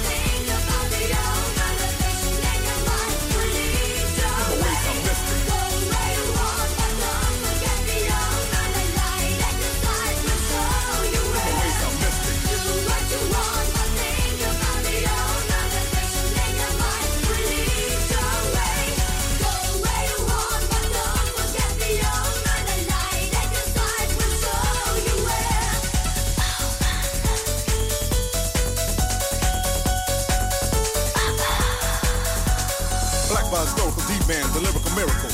Miracle.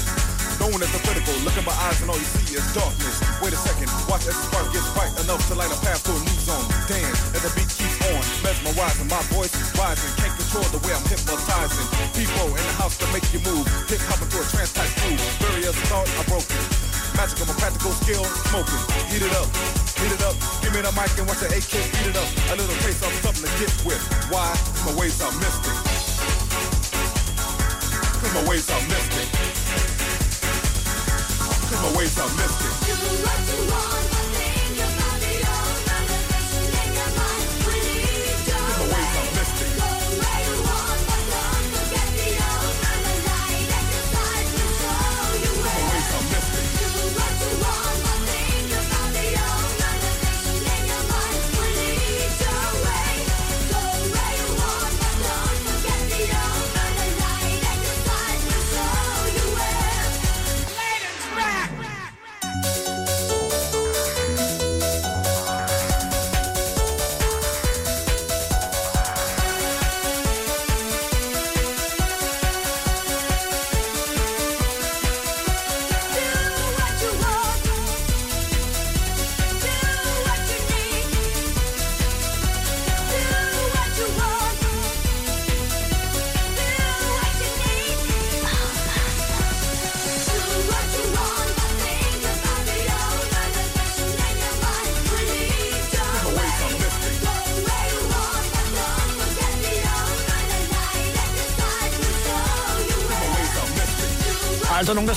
Known as the critical, look in my eyes and all you see is darkness. Wait a second, watch as the spark gets bright enough to light a path to a new zone. Dance as the beat keeps on, mesmerizing. My voice is rising, can't control the way I'm hypnotizing. People in the house to make you move, hip hop into a trance type groove. Various thoughts are broken. Magical, my practical skill smoking. Heat it up, heat it up. Give me the mic and watch the AK eat it up. A little taste of something to get with. Why? My ways are mystic. Cause my ways are mystic. Cause my ways are mystic.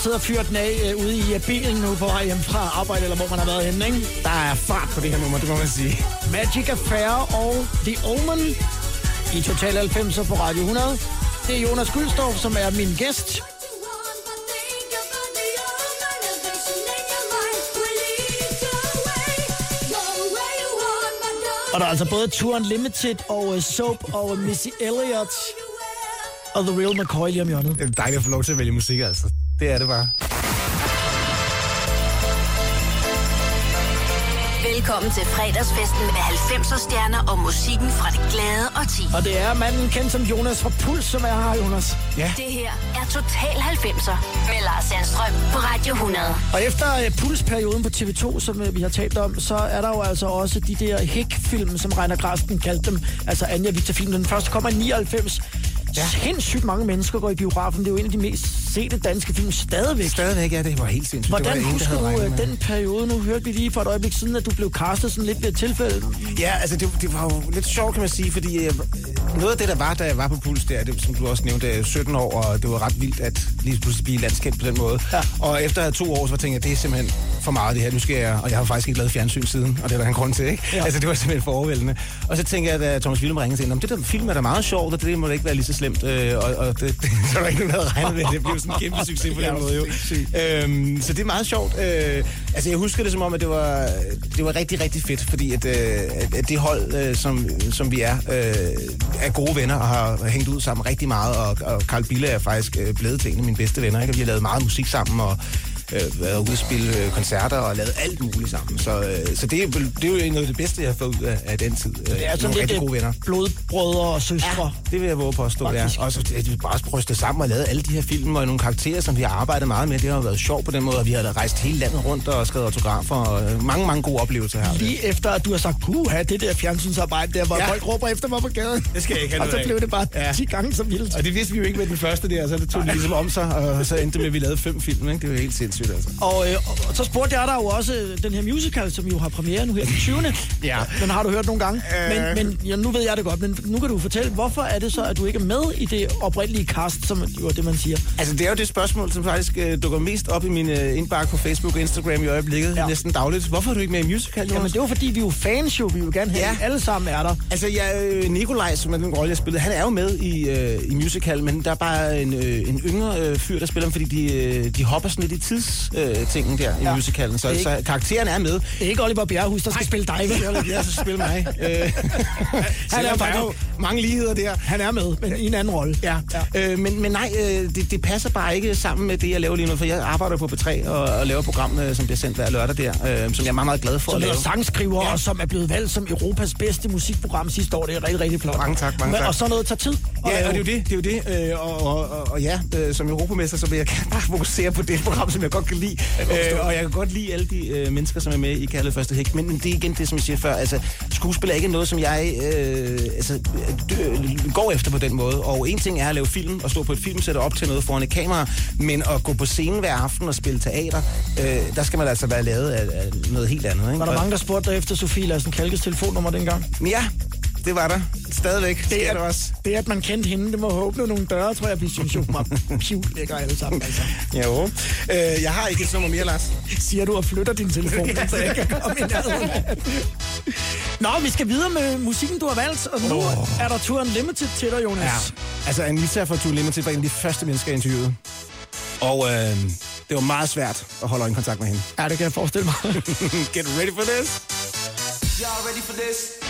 Sidder og fyrer den af øh, ude i øh, bilen nu på vej hjem fra arbejde, eller hvor man har været henne, ikke? Der er fart på det her nummer, det må man sige. Magic Affair og The Omen i Total 90'er på Radio 100. Det er Jonas Guldstorff, som er min gæst. Og der er altså både Tour Unlimited og uh, Soap og Missy Elliott og The Real McCoy lige om hjørnet. Det er dejligt at få lov til at vælge musik, altså. Det er det bare. Velkommen til fredagsfesten med 90'er stjerner og musikken fra det glade og ti. Og det er manden kendt som Jonas fra Puls, som er her, Jonas. Ja. Det her er Total 90'er med Lars Sandstrøm på Radio 100. Og efter uh, Puls-perioden på TV2, som uh, vi har talt om, så er der jo altså også de der Hick-film, som Reiner Grasten kaldte dem. Altså Anja Victor-film. Den første kommer i 99. Ja. Sindssygt mange mennesker går i biografen. Det er jo en af de mest sete danske film stadigvæk. Stadigvæk er det var helt sindssygt. det var Hvordan ingen, der husker du øh, med. den periode? Nu hørte vi lige for et øjeblik siden, at du blev castet sådan lidt ved et tilfælde. Ja, altså det, det var jo lidt sjovt, kan man sige, fordi øh, noget af det, der var, da jeg var på Puls, der, det, som du også nævnte, jeg er 17 år, og det var ret vildt at lige pludselig blive landskendt på den måde. Ja. Og efter to år, så tænkte jeg, det er simpelthen for meget det her. Nu skal jeg, og jeg har faktisk ikke lavet fjernsyn siden, og det er der en grund til, ikke? Ja. Altså det var simpelthen for overvældende. Og så tænkte jeg, da Thomas Willem ringede til, om det der film er da meget sjovt, og det må da ikke være lige så slemt. Øh, og, og det, det, [LAUGHS] så var der ikke nogen, der havde regnet med, at det blev sådan en kæmpe succes på den [LAUGHS] måde. Jo. Øhm, så det er meget sjovt. Øh, altså jeg husker det som om, at det var, det var rigtig, rigtig fedt, fordi at, øh, at, det hold, øh, som, som vi er, øh, er gode venner og har hængt ud sammen rigtig meget, og, og Carl Bille er faktisk øh, blevet til en af mine bedste venner, ikke? og vi har lavet meget musik sammen, og øh, været ude at spille øh, koncerter og lavet alt muligt sammen. Så, øh, så det, er, det er jo noget af det bedste, jeg har fået ud af, af den tid. Øh, Det er sådan lidt gode venner. blodbrødre og søstre. Det vil jeg våge påstå, ja. Faktisk. Og så det, vi bare brystet sammen og lavet alle de her film og nogle karakterer, som vi har arbejdet meget med. Det har været sjovt på den måde, og vi har rejst hele landet rundt og skrevet autografer og øh, mange, mange gode oplevelser her. Lige efter, at du har sagt, puha, det der fjernsynsarbejde der, hvor ja. Ja. folk råber efter mig på gaden. Det skal jeg ikke have Og så blev det bare Ja. 10 gange så vildt. Og det vidste vi jo ikke med den første der, så det tog det ligesom om sig, og så endte med, at vi lavede fem film. Ikke? Det var helt sindssygt, altså. Og, øh, og, så spurgte jeg dig jo også øh, den her musical, som jo har premiere nu her den 20. [LAUGHS] Ja. Den har du hørt nogle gange. Øh. Men, men ja, nu ved jeg det godt, men nu kan du fortælle, hvorfor er det så, at du ikke er med i det oprindelige cast, som jo er det, man siger? Altså, det er jo det spørgsmål, som faktisk øh, dukker mest op i min øh, indbakke på Facebook og Instagram i øjeblikket, Ja. næsten dagligt. Hvorfor er du ikke med i musical, Jonas? Jamen, det var fordi, vi er jo fans jo. Vi vil jo gerne have, Ja. alle sammen er der. Altså, ja, øh, Nikolaj, som er den rolle, jeg spillede, han er jo med i, øh, i musical, men der er bare en, øh, en yngre øh, fyr, der spiller ham, fordi de, øh, de hopper sådan lidt i tidstingen øh, der Ja. i musicalen. Så, ikke- så karakteren er med. Det er ikke Oliver Bjerrehus, der skal spille dig? Det er Oliver spiller mig. [LAUGHS] Øh, han er jo mange ligheder der. Han er med, men i en anden rolle. Ja, ja. Øh, men, men nej, øh, det, det passer bare ikke sammen med det, jeg laver lige nu, for jeg arbejder på B3 og, og laver et program, øh, som bliver sendt hver lørdag der, øh, som jeg er meget, meget glad for Som at lave. sangskriver, ja. Og som er blevet valgt som Europas bedste musikprogram sidste år. Det er rigtig, rigtig flot. Mange tak, mange Men- tak. Og så noget tager tid. Ja, og det er jo det, det er jo det. Øh, og, og, og, og ja, øh, som europamester, så vil jeg bare fokusere på det program, som jeg godt kan lide. Øh, og jeg kan godt lide alle de øh, mennesker, som er med i Kærlighed Første Hæk. Men, det er igen det, som jeg siger før. Altså, skuespil er ikke noget, som jeg øh, altså, dø, går efter på den måde. Og en ting er at lave film og stå på et filmsæt og optage noget foran et kamera. Men at gå på scenen hver aften og spille teater, øh, der skal man altså være lavet af, af noget helt andet. Ikke? Var der mange, der spurgte dig efter Sofie Lassen Kalkes telefonnummer dengang? Ja, det var der. Stadigvæk. Det er det også. Det, at man kendte hende, det må åbne nogle døre, tror jeg, vi synes jo var pivlækker alle sammen. Altså. Jo. Øh, jeg har ikke et nummer mere, Lars. Siger du og flytter din telefon, [LAUGHS] så jeg kan komme i nærheden. Nå, vi skal videre med musikken, du har valgt, og nu oh. er der Tour Unlimited til dig, Jonas. Ja. Altså, Anita fra Too Limited var en af de første mennesker, jeg interviewede. Og øh, det var meget svært at holde øjenkontakt med hende. ja, det kan jeg forestille mig. [LAUGHS] Get ready for this. Y'all ready for this?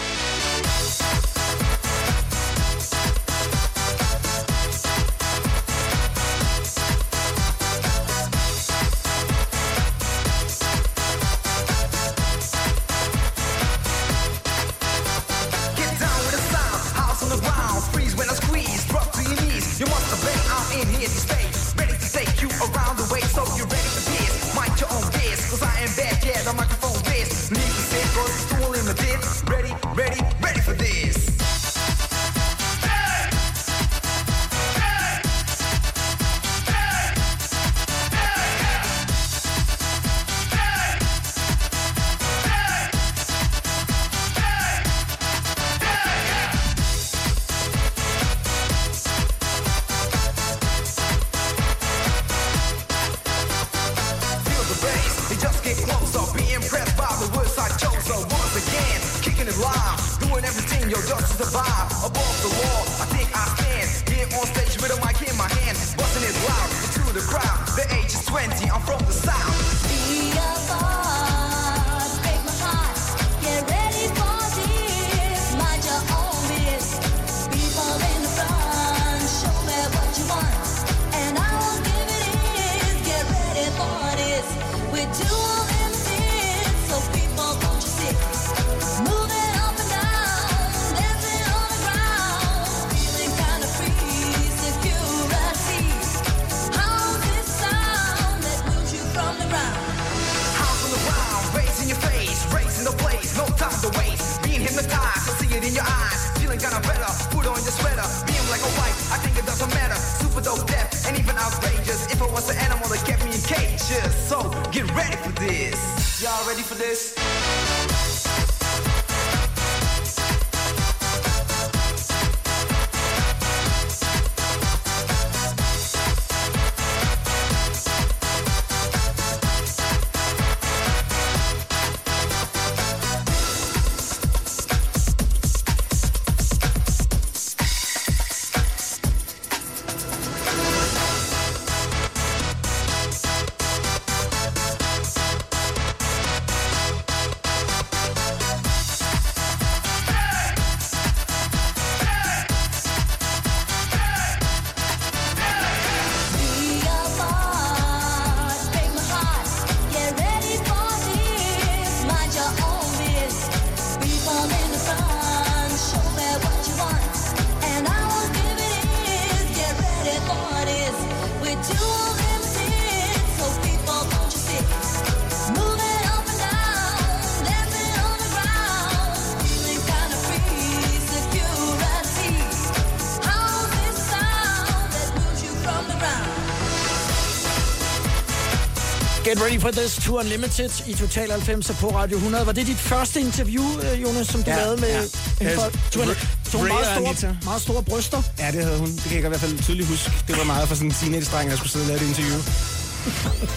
Ready for this Tour Unlimited i Total 90 på Radio 100. Var det dit første interview, øh, Jonas, som du Ja, lavede med ja. Unlimited? Så hun meget store, Anita. meget store bryster. Ja, det havde hun. Det kan jeg i hvert fald tydeligt huske. Det var meget for sådan en teenage-dreng, der skulle sidde og lave et interview.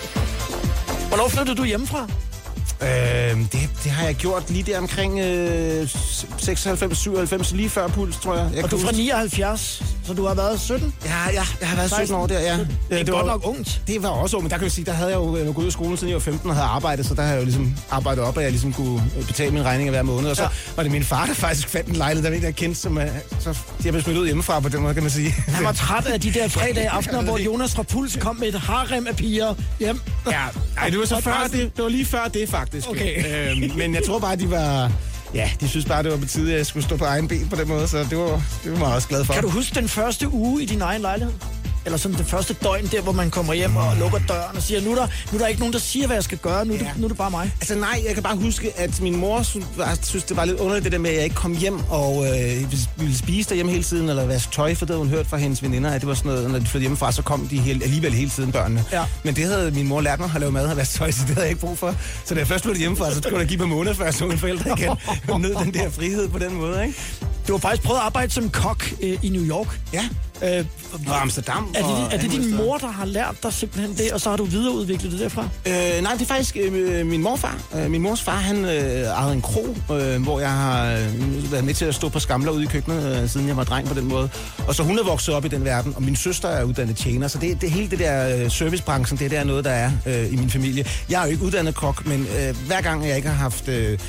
[LAUGHS] Hvornår flyttede du hjemmefra? Øh, det, det har jeg gjort lige der omkring øh, 96-97, lige før Puls, tror jeg. jeg Og du er fra huske- 79, så du har været 17? Ja, ja, jeg har været 17 år der, ja. Det er Øh, godt var- nok ungt. Det var også ung, men der kan jeg sige, der havde jeg jo øh, gået ud af skolen, siden jeg var 15 og havde arbejdet, så der havde jeg jo ligesom arbejdet op, at jeg ligesom kunne øh, betale min regning hver måned. Og så Ja. var det min far, der faktisk fandt en lejlighed, der var en, jeg kendte, som øh, så jeg blev smidt ud hjemmefra på den måde, kan man sige. Han var træt af de der [LAUGHS] fredag aftener, hvor Jonas fra Puls kom med et harem af piger hjem. Ja, ej, det var så før det, det var lige før det faktisk. Okay. Øhm, men jeg tror bare, de var... Ja, de synes bare, det var på tide, at jeg skulle stå på egen ben på den måde, så det var, det var jeg også glad for. Kan du huske den første uge i din egen lejlighed? Eller sådan det første døgn, der hvor man kommer hjem og lukker døren og siger, nu er der, nu er der ikke nogen, der siger, hvad jeg skal gøre, nu, det, nu er det bare mig. Altså nej, jeg kan bare huske, at min mor synes, det var lidt underligt det der med, at jeg ikke kom hjem og øh, ville spise derhjemme hele tiden, eller vaske tøj, for det havde hun hørt fra hendes veninder, at det var sådan noget, når de flyttede hjemmefra, så kom de hele, alligevel hele tiden børnene. Ja. Men det havde min mor lært mig at lave mad og vaske tøj, så det havde jeg ikke brug for. Så da jeg først flyttede hjemmefra, så skulle der give mig måneder, før så mine forældre igen. Jeg [LAUGHS] nød den der frihed på den måde, ikke? Du har faktisk prøvet at arbejde som kok øh, i New York. Ja. Øh, Og Amsterdam. er det, er det din mor, der har lært dig simpelthen det, og så har du videreudviklet det derfra? Øh, nej, det er faktisk øh, min morfar. Øh, min mors far, han øh, ejede en kro, øh, hvor jeg har øh, været med til at stå på skamler ude i køkkenet, øh, siden jeg var dreng på den måde. Og så hun er vokset op i den verden, og min søster er uddannet tjener, så det, det hele det der øh, servicebranchen, det er der noget, der er øh, i min familie. Jeg er jo ikke uddannet kok, men øh, hver gang jeg ikke har haft... Øh,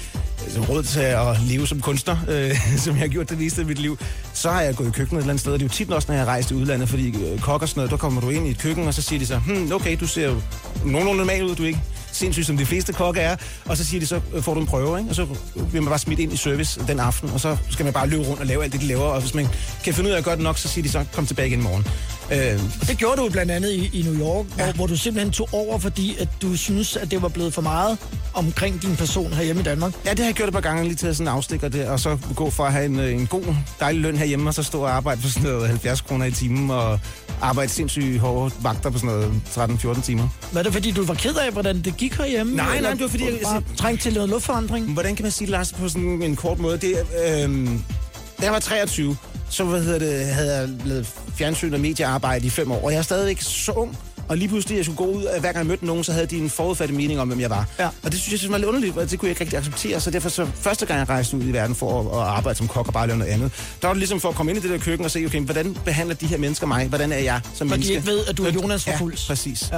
Altså, råd til at leve som kunstner, øh, [LAUGHS] som jeg har gjort det meste af mit liv, så har jeg gået i køkkenet et eller andet sted. Og det er jo tit også, når jeg har rejst i udlandet, fordi øh, kok og sådan noget, der kommer du ind i et køkken, og så siger de så, hmm, okay, du ser jo nogenlunde normal ud, du er ikke sindssygt, som de fleste kokke er. Og så siger de så, øh, får du en prøve, ikke? Og så bliver man bare smidt ind i service den aften, og så skal man bare løbe rundt og lave alt det, de laver. Og hvis man kan finde ud af at gøre det nok, så siger de så, kom tilbage igen i morgen. Øh, Det gjorde du blandt andet i, i New York, ja. hvor, hvor du simpelthen tog over, fordi at du synes, at det var blevet for meget omkring din person herhjemme i Danmark. Ja, det har jeg gjort et par gange, lige til sådan en afstikker der, og så gå fra at have en, øh, en god, dejlig løn herhjemme, og så stå og arbejde for sådan noget 70 kroner i timen, og arbejde sindssygt hårde vagter på sådan noget 13-14 timer. Var det fordi, du var ked af, hvordan det gik herhjemme? Nej, nej, det var fordi, jeg- Bare trængte til noget luftforandring? Hvordan kan man sige, Lars, på sådan en kort måde? Det, øhm, da jeg var 23, så hvad hedder det, havde jeg lavet fjernsyn og mediearbejde i fem år, og jeg er stadigvæk så ung. Og lige pludselig, jeg skulle gå ud, øh, hver gang jeg mødte nogen, så havde de en forudfattet mening om, hvem jeg var. Ja. Og det synes jeg synes var lidt underligt, og det kunne jeg ikke rigtig acceptere. Så derfor, så første gang jeg rejste ud i verden for at, at arbejde som kok og bare lave noget andet, der var det ligesom for at komme ind i det der køkken og se, okay, hvordan behandler de her mennesker mig? Hvordan er jeg som de menneske? ikke ved, at du er Jonas fra Ja, Puls. præcis.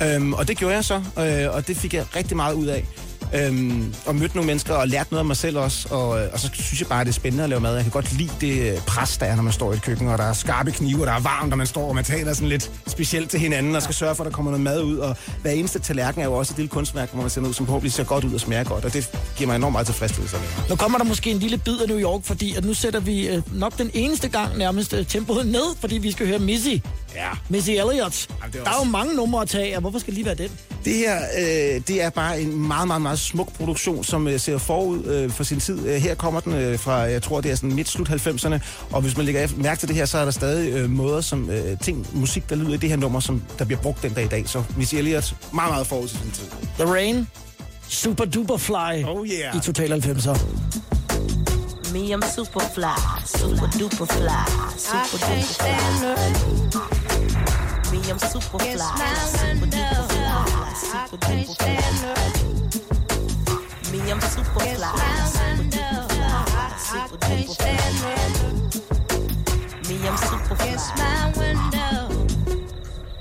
Ja. Øhm, og det gjorde jeg så, øh, og det fik jeg rigtig meget ud af. Øhm, og mødte nogle mennesker og lærte noget om mig selv også. Og, øh, og så synes jeg bare, at det er spændende at lave mad. Jeg kan godt lide det øh, pres, der er, når man står i et køkken, og der er skarpe knive, og der er varmt, når man står, og man taler sådan lidt specielt til hinanden, og skal sørge for, at der kommer noget mad ud. Og hver eneste tallerken er jo også et lille kunstværk, hvor man ser noget, som forhåbentlig ser godt ud og smager godt. Og det giver mig enormt meget tilfredsstillelse. Nu kommer der måske en lille bid af New York, fordi at nu sætter vi øh, nok den eneste gang nærmest øh, tempoet ned, fordi vi skal høre Missy. Ja. Missy Elliott. er Der er jo mange numre at tage af. Hvorfor skal det lige være den? Det her, øh, det er bare en meget, meget, meget smuk produktion, som øh, ser forud øh, for sin tid. Øh, her kommer den øh, fra, jeg tror, det er sådan midt-slut 90'erne, og hvis man lægger mærke til det her, så er der stadig øh, måder, som øh, ting, musik, der lyder i det her nummer, som der bliver brugt den dag i dag. Så Missy Elliott, meget, meget forud til sin tid. The Rain. Super Duper Fly. Oh, yeah. I Total 90'er. Me, I'm super fly, super duper fly, super duper fly. Me, I'm super fly, super duper fly, super duper fly. Me, I'm super fly, super duper fly, super duper fly. Me, I'm super fly.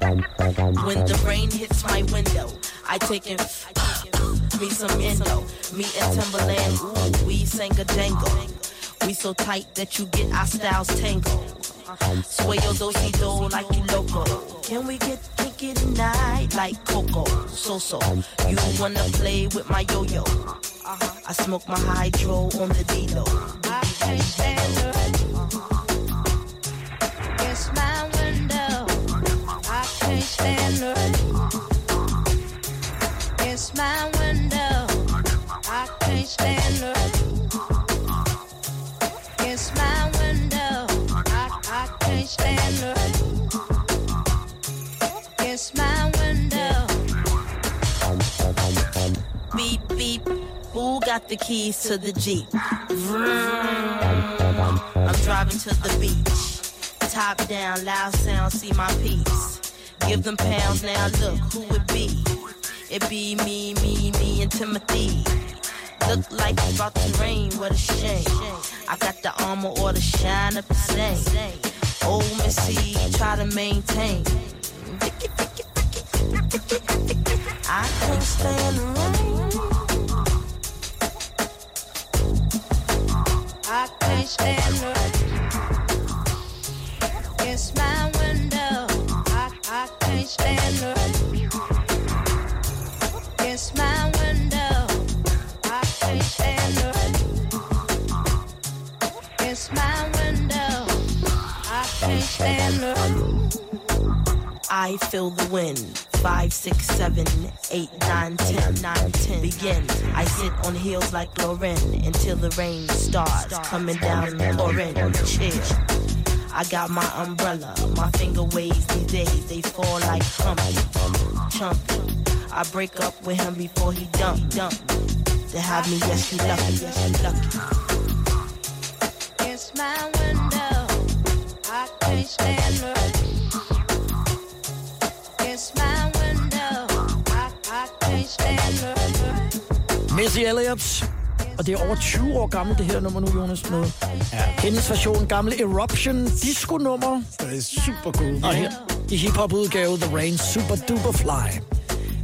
When the rain hits my window, I take it. Uh, me some endo, me and Timberland, ooh, we sang a jangle. We so tight that you get our styles tangled. Sway your do-si do like you loco. Can we get kinky tonight like Coco? So so, you wanna play with my yo-yo? I smoke my hydro on the D-Lo. I can't stand the rain. Against my window, I I can't stand the rain. Against my window. Beep beep. Who got the keys to the Jeep? Vroom. I'm driving to the beach. Top down, loud sound, see my peace. Give them pounds now, look who it be. It be me, me, me, and Timothy. Look like it's about to rain, what a shame. I got the armor or the shine up the same. Old Missy, try to maintain. I can't stand the rain. I can't stand her. It's I feel the wind. Five, six, seven, eight, nine, ten, nine, ten. Begin. I sit on heels like Lauren until the rain starts coming down orange. Chill. I got my umbrella. My finger waves these days, they fall like Humpty. Chumpy. I break up with him before he dump, dump. To have me, yes, he lucky, yes, he lucky. It's my window. Missy Elliott. Og det er over 20 år gammelt, det her nummer nu, Jonas. Med ja. hendes version, gamle Eruption disco-nummer. Det er super cool. Og her i hiphop-udgave, The Rain Super Duper Fly.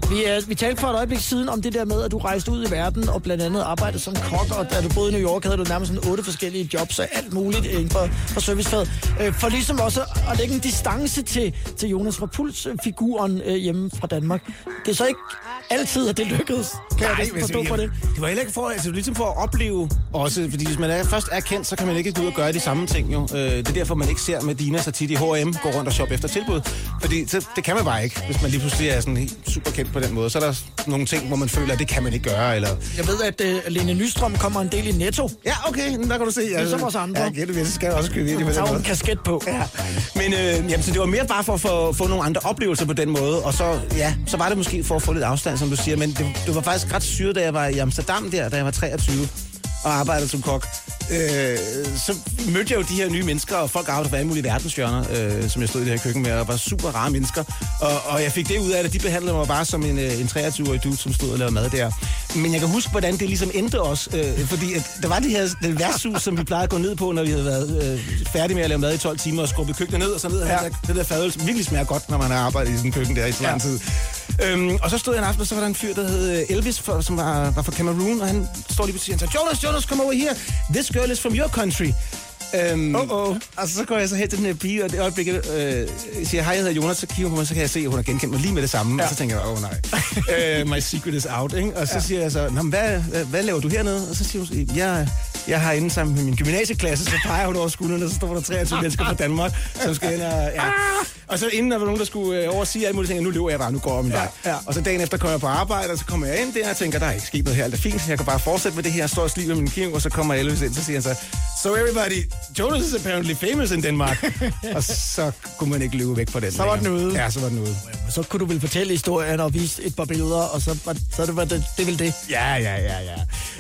Vi, er, vi talte for et øjeblik siden om det der med, at du rejste ud i verden og blandt andet arbejdede som kok, og da du boede i New York, havde du nærmest sådan otte forskellige jobs og alt muligt inden for, for servicefaget. Øh, for ligesom også at lægge en distance til, til Jonas Rapuls-figuren øh, hjemme fra Danmark. Det er så ikke altid, at det lykkedes. Kan jeg men forstå det, på det? Det var heller ikke for, altså, det ligesom for at opleve også, fordi hvis man er, først er kendt, så kan man ikke gå ud og gøre de samme ting jo. Øh, det er derfor, man ikke ser Medina så tit i H&M gå rundt og shoppe efter tilbud. Fordi så, det kan man bare ikke, hvis man lige pludselig er sådan helt super kendt på den måde. Så er der nogle ting, hvor man føler, at det kan man ikke gøre. Eller... Jeg ved, at uh, Lene Nystrøm kommer en del i Netto. Ja, okay, der kan du se. Ligesom os andre. Ja, så skal jeg også købe ind på den måde. en kasket på. Ja. Men øh, jamen, så det var mere bare for at få, få nogle andre oplevelser på den måde. Og så, ja, så var det måske for at få lidt afstand, som du siger. Men det, det var faktisk ret syret, da jeg var i Amsterdam der, da jeg var 23 og arbejdede som kok. Øh, så mødte jeg jo de her nye mennesker, og folk arbejdede fra alle mulige verdenshjørner, øh, som jeg stod i det her køkken med, og var super rare mennesker. Og, og jeg fik det ud af det, de behandlede mig bare som en, øh, en 23-årig dude, som stod og lavede mad der. Men jeg kan huske, hvordan det ligesom endte også, øh, fordi at der var det her den værtshus, som vi plejede at gå ned på, når vi havde været øh, færdige med at lave mad i 12 timer, og skubbe køkkenet ned, og så ned ja. det, det der fadøl, som virkelig smager godt, når man har arbejdet i sådan en køkken der i så lang tid. Øhm, og så stod jeg en aften, og så var der en fyr, der hed øh, Elvis, for, som var, var fra Cameroon, og han står lige på siden og siger, Jonas, Jonas, come over here. This girl is from your country. Øhm, Oh, oh. Og så går jeg så hen til den her pige, og det øjeblik, øh, siger, hej, jeg hedder Jonas, så kigger hun på mig, så kan jeg se, at hun har genkendt mig lige med det samme. Ja. Og så tænker jeg, åh oh, nej, uh, my secret is out, ikke? Og så ja. siger jeg så, Nå, hvad, hvad, hvad laver du hernede? Og så siger hun, jeg, jeg har inde sammen med min gymnasieklasse, så peger hun over skuldrene, og så står der 23 [LAUGHS] mennesker fra Danmark, som skal ind og... Ja. Og så inden der var nogen, der skulle øh, over og sige alt muligt, tænkte jeg, nu løber jeg bare, nu går jeg vej. Ja, ja. Og så dagen efter kommer jeg på arbejde, og så kommer jeg ind der, og tænker, der er ikke sket noget her, alt er fint, jeg kan bare fortsætte med det her, jeg står og sliver min kniv, og så kommer Elvis ind, så siger han så, so everybody, Jonas is apparently famous in Denmark. [LAUGHS] og så kunne man ikke løbe væk fra den. Så var den ude. Ja, så var den ude. Så kunne du vel fortælle historien og vise et par billeder, og så, var, så det var det, det vel det. Ja, ja, ja, ja.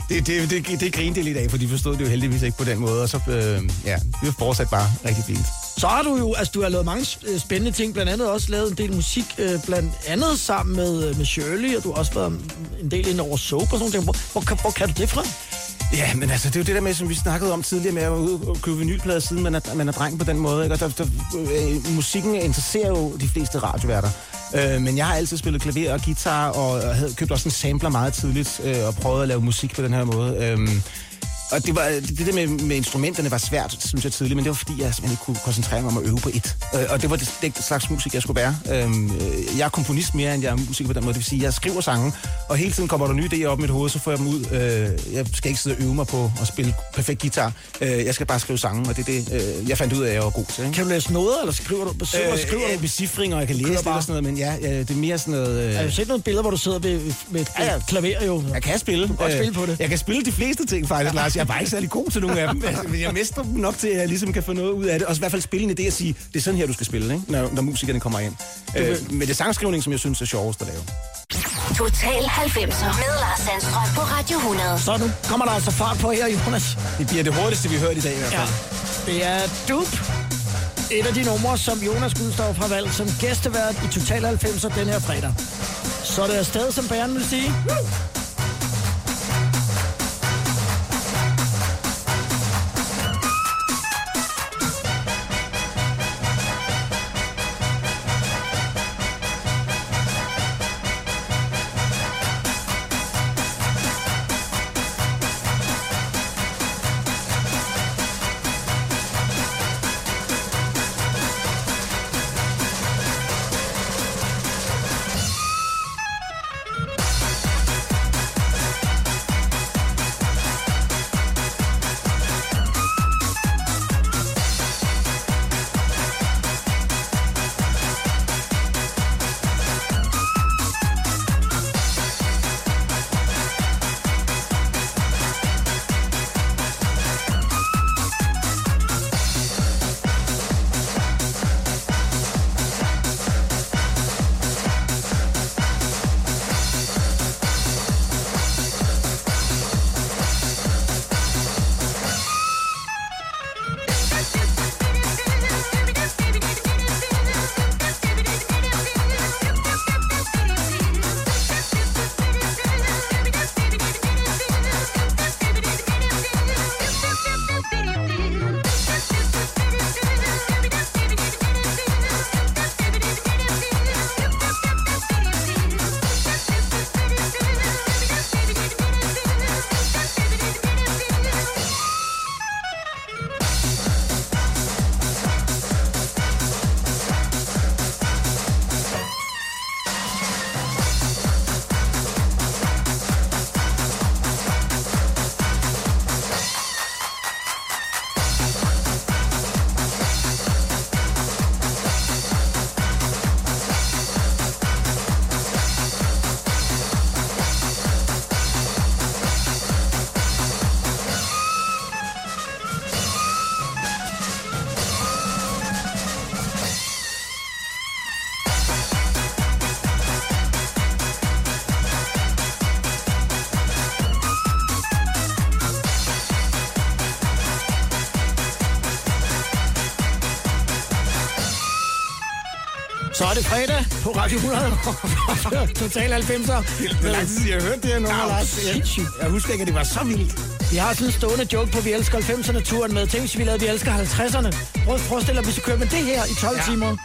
Det, det, det, det, det grinte lidt af, for de forstod det jo heldigvis ikke på den måde, og så, øh, ja, vi fortsat bare rigtig fint. Så har du jo, altså du har lavet mange øh, spændende ting, blandt andet også lavet en del musik, øh, blandt andet sammen med, øh, med Shirley, og du har også været en del ind over soap og sådan noget. Hvor, hvor, kan- hvor kan du det fra? Ja, men altså, det er jo det der med, som vi snakkede om tidligere med at være ude og købe vinylplader, siden man er, man er dreng på den måde. Ikke? Og der, der, øh, musikken interesserer jo de fleste radioværter. Øh, men jeg har altid spillet klaver og guitar, og havde købt også en sampler meget tidligt, øh, og prøvet at lave musik på den her måde. Øh, og det, var, det der med, med instrumenterne var svært, synes jeg tidligt, men det var fordi, jeg simpelthen ikke kunne koncentrere mig om at øve på et. Øh, og det var det, det slags musik, jeg skulle være. Øhm, øh, jeg er komponist mere, end jeg er musiker på den måde. Det vil sige, jeg skriver sange, og hele tiden kommer der nye idéer op i mit hoved, så får jeg dem ud. Øh, jeg skal ikke sidde og øve mig på at spille perfekt guitar. Øh, jeg skal bare skrive sange, og det er det, øh, jeg fandt ud af, at jeg var god til. Ikke? Kan du læse noder, eller skriver du? Skriver, øh, skriver øh, du? med cifringer, og jeg kan læse det og sådan noget, men ja, ja det er mere sådan noget... Øh, Jeg har jo set nogle billeder, hvor du sidder ved, ved et Ja, ja. klaver jo. Jeg kan spille. kan godt Øh, spille på det. Jeg kan spille de fleste ting faktisk, Lars. Jeg er bare ikke særlig god til nogle af dem. Altså, Men jeg mestrer dem nok til, at jeg ligesom kan få noget ud af det. Og i hvert fald spille en idé at sige, det er sådan her, du skal spille, ikke? Når, når musikerne kommer ind. Øh, med det sangskrivning, som jeg synes er sjovest at lave. Total 90'er med Lars Sandstrøm på Radio 100. Så nu kommer der altså fart på her, Jonas. Det bliver det hurtigste, vi har hørt i dag i hvert Ja. fald. Det er Dupe. Et af de numre, som Jonas Gudstof har valgt som gæstevært i Total 90'er den her fredag. Så er det afsted, som bæren vil sige. Så er det fredag på Radio 100. [LAUGHS] Total 90'er. Det er lang tid jeg har hørt det her nummer, Lars. Jeg, husker ikke, at det var så vildt. Vi har sådan en stående joke på, at vi elsker 90'erne-turen med. Tænk, vi lavede, vi elsker 50'erne. Prøv, forestil dig, hvis vi kører med det her i 12 ja. timer.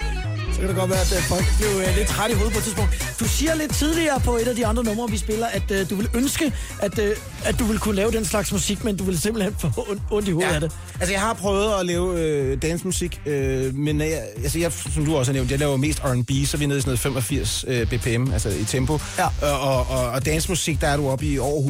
Kan det godt være, at øh, folk blev øh, lidt træt i hovedet på et tidspunkt. Du siger lidt tidligere på et af de andre numre, vi spiller, at øh, du vil ønske, at, øh, at du vil kunne lave den slags musik, men du vil simpelthen få ond- ondt i hovedet ja. af det. Altså, jeg har prøvet at lave øh, dancemusik, øh, men jeg, altså, jeg, som du også har nævnt, jeg laver mest R&B, så er vi nede i sådan noget 85 øh, BPM, altså i tempo. Ja. Og, og, og, og dancemusik, der er du oppe i over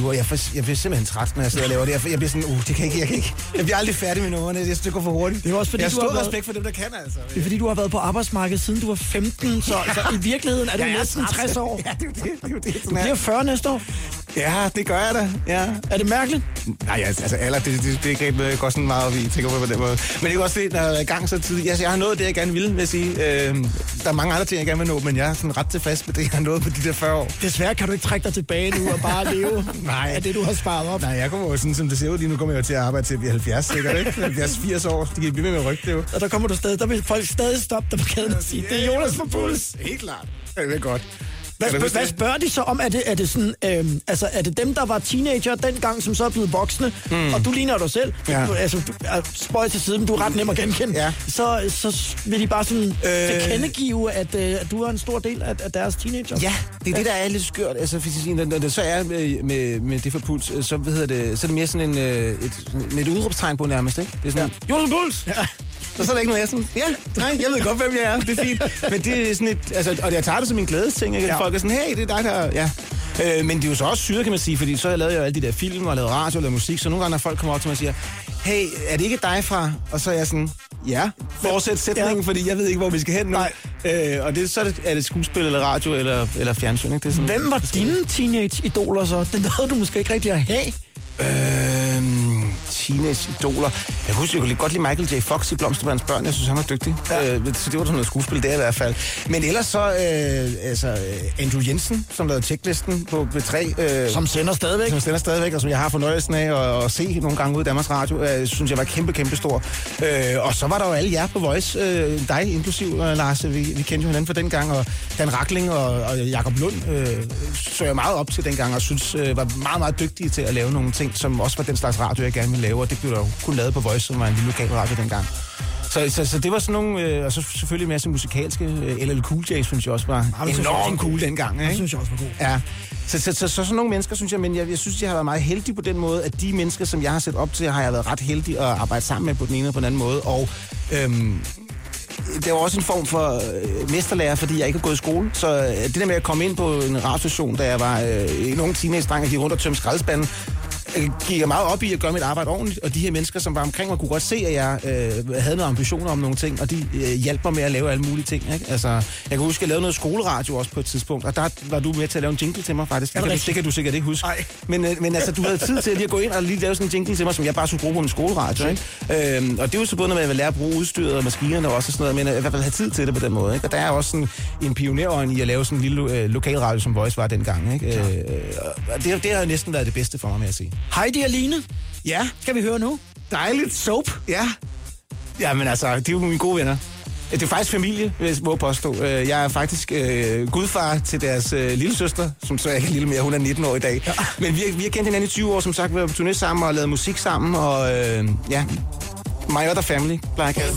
120-125, og jeg, får, jeg bliver simpelthen træt, når jeg sidder og laver det. Jeg, jeg bliver sådan, uh, det kan ikke, jeg kan ikke. Jeg bliver aldrig færdig med numrene, jeg synes, det går for hurtigt. Det er også fordi, jeg har stor respekt for dem, der kan, altså. Det er fordi, du har været på arbejdsmarkedet siden du var 15, så altså, i virkeligheden er du er næsten træt. 60 år. [LAUGHS] Ja, det er jo det. det, er jo det Du er. bliver 40 næste år. Ja, det gør jeg da. Ja. Er det mærkeligt? Nej, altså, alder, det, det, det jeg går sådan meget op i, tænker på på den måde. Men det er også det, når jeg er i gang så tidligt. Altså, jeg har nået det, jeg gerne ville, vil jeg sige. Øh, der er mange andre ting, jeg gerne vil nå, men jeg er sådan ret tilfreds med det, jeg har nået på de der 40 år. Desværre kan du ikke trække dig tilbage nu og bare leve [LAUGHS] Nej. af det, du har sparet op. Nej, jeg kommer jo sådan, som det ser ud lige nu, kommer jeg jo til at arbejde til at blive 70, sikkert, ikke? [LAUGHS] 70-80 år. De kan blive med rykke det jo. Og der kommer du stadig, der vil folk stadig stoppe dig på gaden og sige, det er Jonas for puls. Helt klart. Det er godt. Hvad, huske hvad spørger de så om? Er det, er det, sådan, øhm, altså, er det dem, der var teenager dengang, som så er blevet voksne, mm. og du ligner dig selv? Ja. Du, altså, du spøj til side, men du er ret nem at genkende. Ja. Så, så vil de bare sådan øh... Tilkendegive, at, øh, at du er en stor del af, af deres teenager. Ja, det er det, der er lidt skørt. Altså, siger, når, det så er med, med, med det for puls, så, hvad hedder det, så er det mere sådan en, øh, et, med et udråbstegn på nærmest, ikke? Det er sådan, ja. Jonas Puls! Ja. Og så er der ikke noget, jeg sådan, ja, nej, jeg ved godt, hvem jeg er, det er fint. Men det er sådan et, altså, og jeg tager det som en glædesting, ikke? Ja. Folk er sådan, hey, det er dig, der, ja. Øh, men det er jo så også syret, kan man sige, fordi så har jeg lavet jo alle de der film og lavet radio og lavet musik, så nogle gange, når folk kommer op til mig og siger, hey, er det ikke dig fra? Og så er jeg sådan, ja, fortsæt sætningen, ja. fordi jeg ved ikke, hvor vi skal hen nu. Nej. Øh, og det, så er det, er det skuespil eller radio eller, eller fjernsyn, ikke? Det er sådan, Hvem var dine teenage-idoler så? Den havde du måske ikke rigtig at have. Øhm, teenage-idoler. Jeg husker, jeg kunne godt lide Michael J. Fox i Blomsterbands Børn. Jeg synes, han var dygtig. Ja. Øh, så det var sådan noget skuespil der i hvert fald. Men ellers så, øh, altså, øh, Andrew Jensen, som lavede checklisten på B3. Øh, Som sender stadigvæk. som sender stadigvæk, og som jeg har fornøjelsen af at, at se nogle gange ud i Danmarks Radio, øh, synes jeg var kæmpe, kæmpe stor. Øh, og så var der jo alle jer på Voice, øh, dig inklusiv, øh, Lars, vi, vi kendte jo hinanden for den gang, og Dan Rakling og, og Jakob Lund øh, så jeg meget op til dengang, og synes øh, var meget, meget dygtige til at lave nogle ting, som også var den slags radio, jeg gerne ville lave, og det blev der jo kun lavet på Voice, som var en lille lokal radio dengang. Så, så, så det var sådan nogle, øh, og så selvfølgelig en masse musikalske, øh, LL Cool J, synes jeg også var det jeg også enormt cool dengang. Det Ikke? synes jeg også var god. Ja, så, så, så, så sådan nogle mennesker, synes jeg, men jeg, jeg synes, jeg har været meget heldig på den måde, at de mennesker, som jeg har set op til, har jeg været ret heldig at arbejde sammen med på den ene og på den anden måde, og øhm, det var også en form for øh, mesterlærer, fordi jeg ikke har gået i skole. Så øh, det der med at komme ind på en radiostation, da jeg var øh, en ung teenage-dreng, og gik rundt og tømte skraldespanden, gik jeg meget op i at gøre mit arbejde ordentligt, og de her mennesker, som var omkring mig, kunne godt se, at jeg øh, havde nogle ambitioner om nogle ting, og de øh, hjalp mig med at lave alle mulige ting. Ikke? Altså, jeg kan huske, at jeg lavede noget skoleradio også på et tidspunkt, og der var du med til at lave en jingle til mig, faktisk. Det, kan, det kan du sikkert ikke huske. Men, øh, men altså, du havde tid til at lige at gå ind og lige lave sådan en jingle til mig, som jeg bare skulle bruge på min skoleradio. Ikke? Øhm, og det er jo så både, når man vil lære at bruge udstyret og maskinerne og også og sådan noget, men øh, i hvert fald have tid til det på den måde. Ikke? Og der er også sådan en pionerånd i at lave sådan en lille øh, lokalradio, som Voice var dengang. Ikke? Øh, og det, det har næsten været det bedste for mig, med at sige. Heidi og Line, Ja, skal vi høre nu? dejligt. Soap. Ja. Ja, men altså, det er jo mine gode venner. Det er faktisk familie, hvis jeg må påstå. Øh, Jeg er faktisk øh, gudfar til deres øh, lille søster, som så er ikke er lille mere, hun er 19 år i dag. Ja. Men vi har, vi har kendt hinanden i 20 år, som sagt, vi har på turné sammen og lavet musik sammen, og øh, ja, my other family, plejer jeg kalde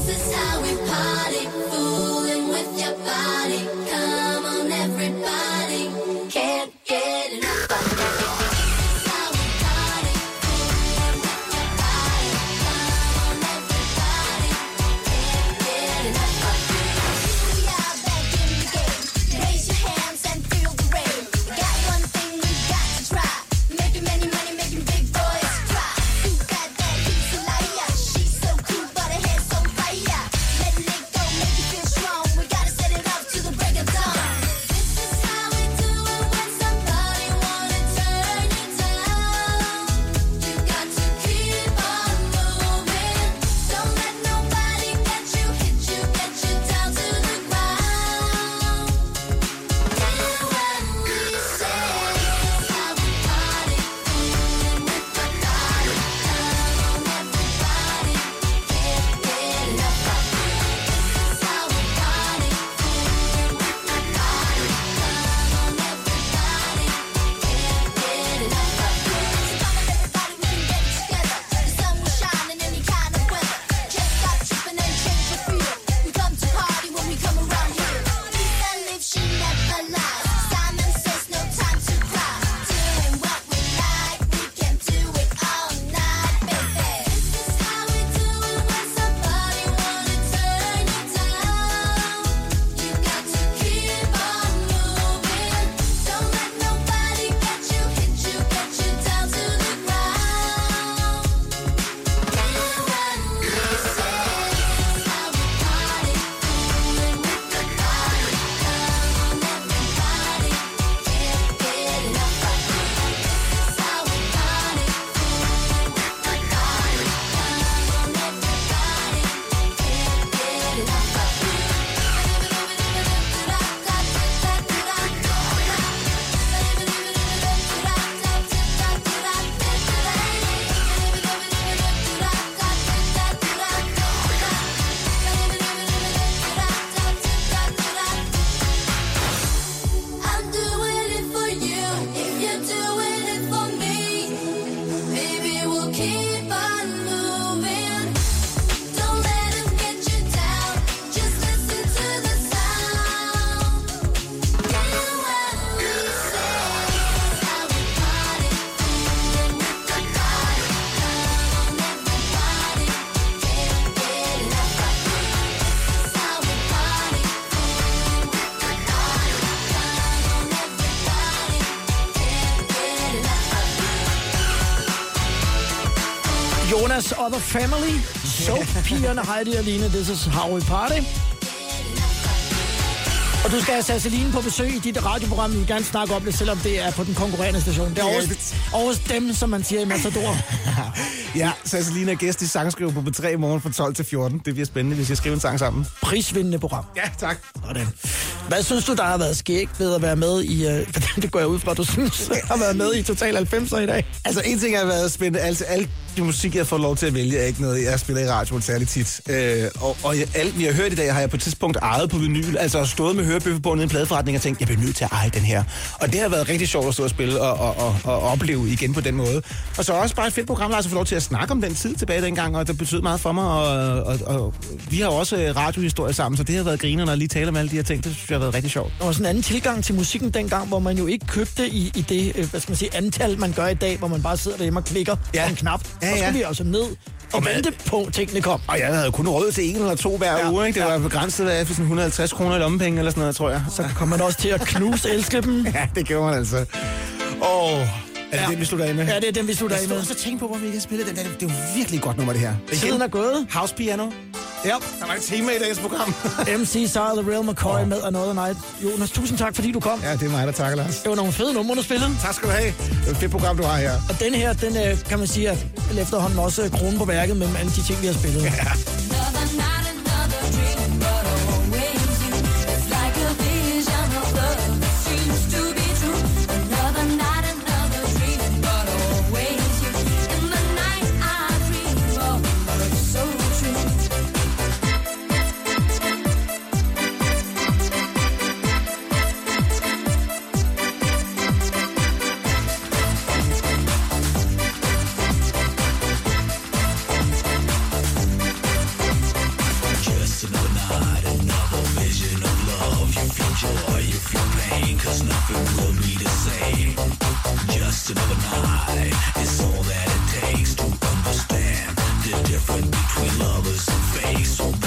Other Family, Soap-pigerne, Heidi og Line, This is how we party. Og du skal have Sasseline på besøg i dit radioprogram, vi vil gerne snakke om det, selvom det er på den konkurrerende station. Det er også, også dem, som man siger i Matador. [LAUGHS] Ja, Sasselina er gæst i sangskriver på B3 i morgen fra 12 til 14. Det bliver spændende, hvis jeg skriver en sang sammen. Prisvindende program. Ja, tak. Sådan. Hvad synes du, der har været skægt ved at være med i... Øh, [LAUGHS] det går jeg ud fra, du synes, har været med i Total 90'er i dag? Altså, en ting har været spændende. Altså, alt det musik, jeg får lov til at vælge, er ikke noget, jeg spiller i radioen særlig tit. Øh, og og jeg, alt, jeg har hørt i dag, har jeg på et tidspunkt ejet på vinyl. Altså, stået med hørebøffebåndet i en pladeforretning og tænkt, jeg bliver nødt til at eje den her. Og det har været rigtig sjovt at stå og spille og, og, og, og opleve igen på den måde. Og så også bare et fedt program, der altså få lov til at snakke om den tid tilbage dengang, og det betød meget for mig. Og, og, og vi har også øh, radiohistorie sammen, så det har været griner, når jeg lige taler om alle de her ting. Det synes jeg har været rigtig sjovt. Der var sådan en anden tilgang til musikken dengang, hvor man jo ikke købte i, i det øh, hvad skal man sige, antal, man gør i dag, hvor man bare sidder derhjemme og klikker Ja. på en knap. Ja, Så ja. skulle vi altså ned og man- vente på, at tingene kom. Og jeg havde kun råd til en eller to hver Ja, uge, ikke? Det ja. var begrænset af sådan 150 kroner i lommepenge eller sådan noget, tror jeg. Så kommer man også til at knuse elske dem. [LAUGHS] Ja, det gjorde man altså. Åh, oh, er det Ja. det, vi slutter af med? Ja, det er den, vi slutter af Jeg med. stod også og tænkte på, hvor vi ikke har spillet den. der. Det er jo virkelig godt nummer, det her. Tiden er gået. House Piano. Ja. Der var et tema i dagens program. [LAUGHS] MC Sarah The Real McCoy med Another Night. Jonas, tusind tak, fordi du kom. ja, det er mig, der takker, Lars. Det var nogle fede numre, du spillede. Tak skal du have. Det er et fedt program, du har her. Og den her, den øh, kan man sige, er efterhånden også kronen på værket mellem alle de ting, vi har spillet. Ja. pain, cause nothing will be the same. Just another night is all that it takes to understand the difference between lovers and fakes. So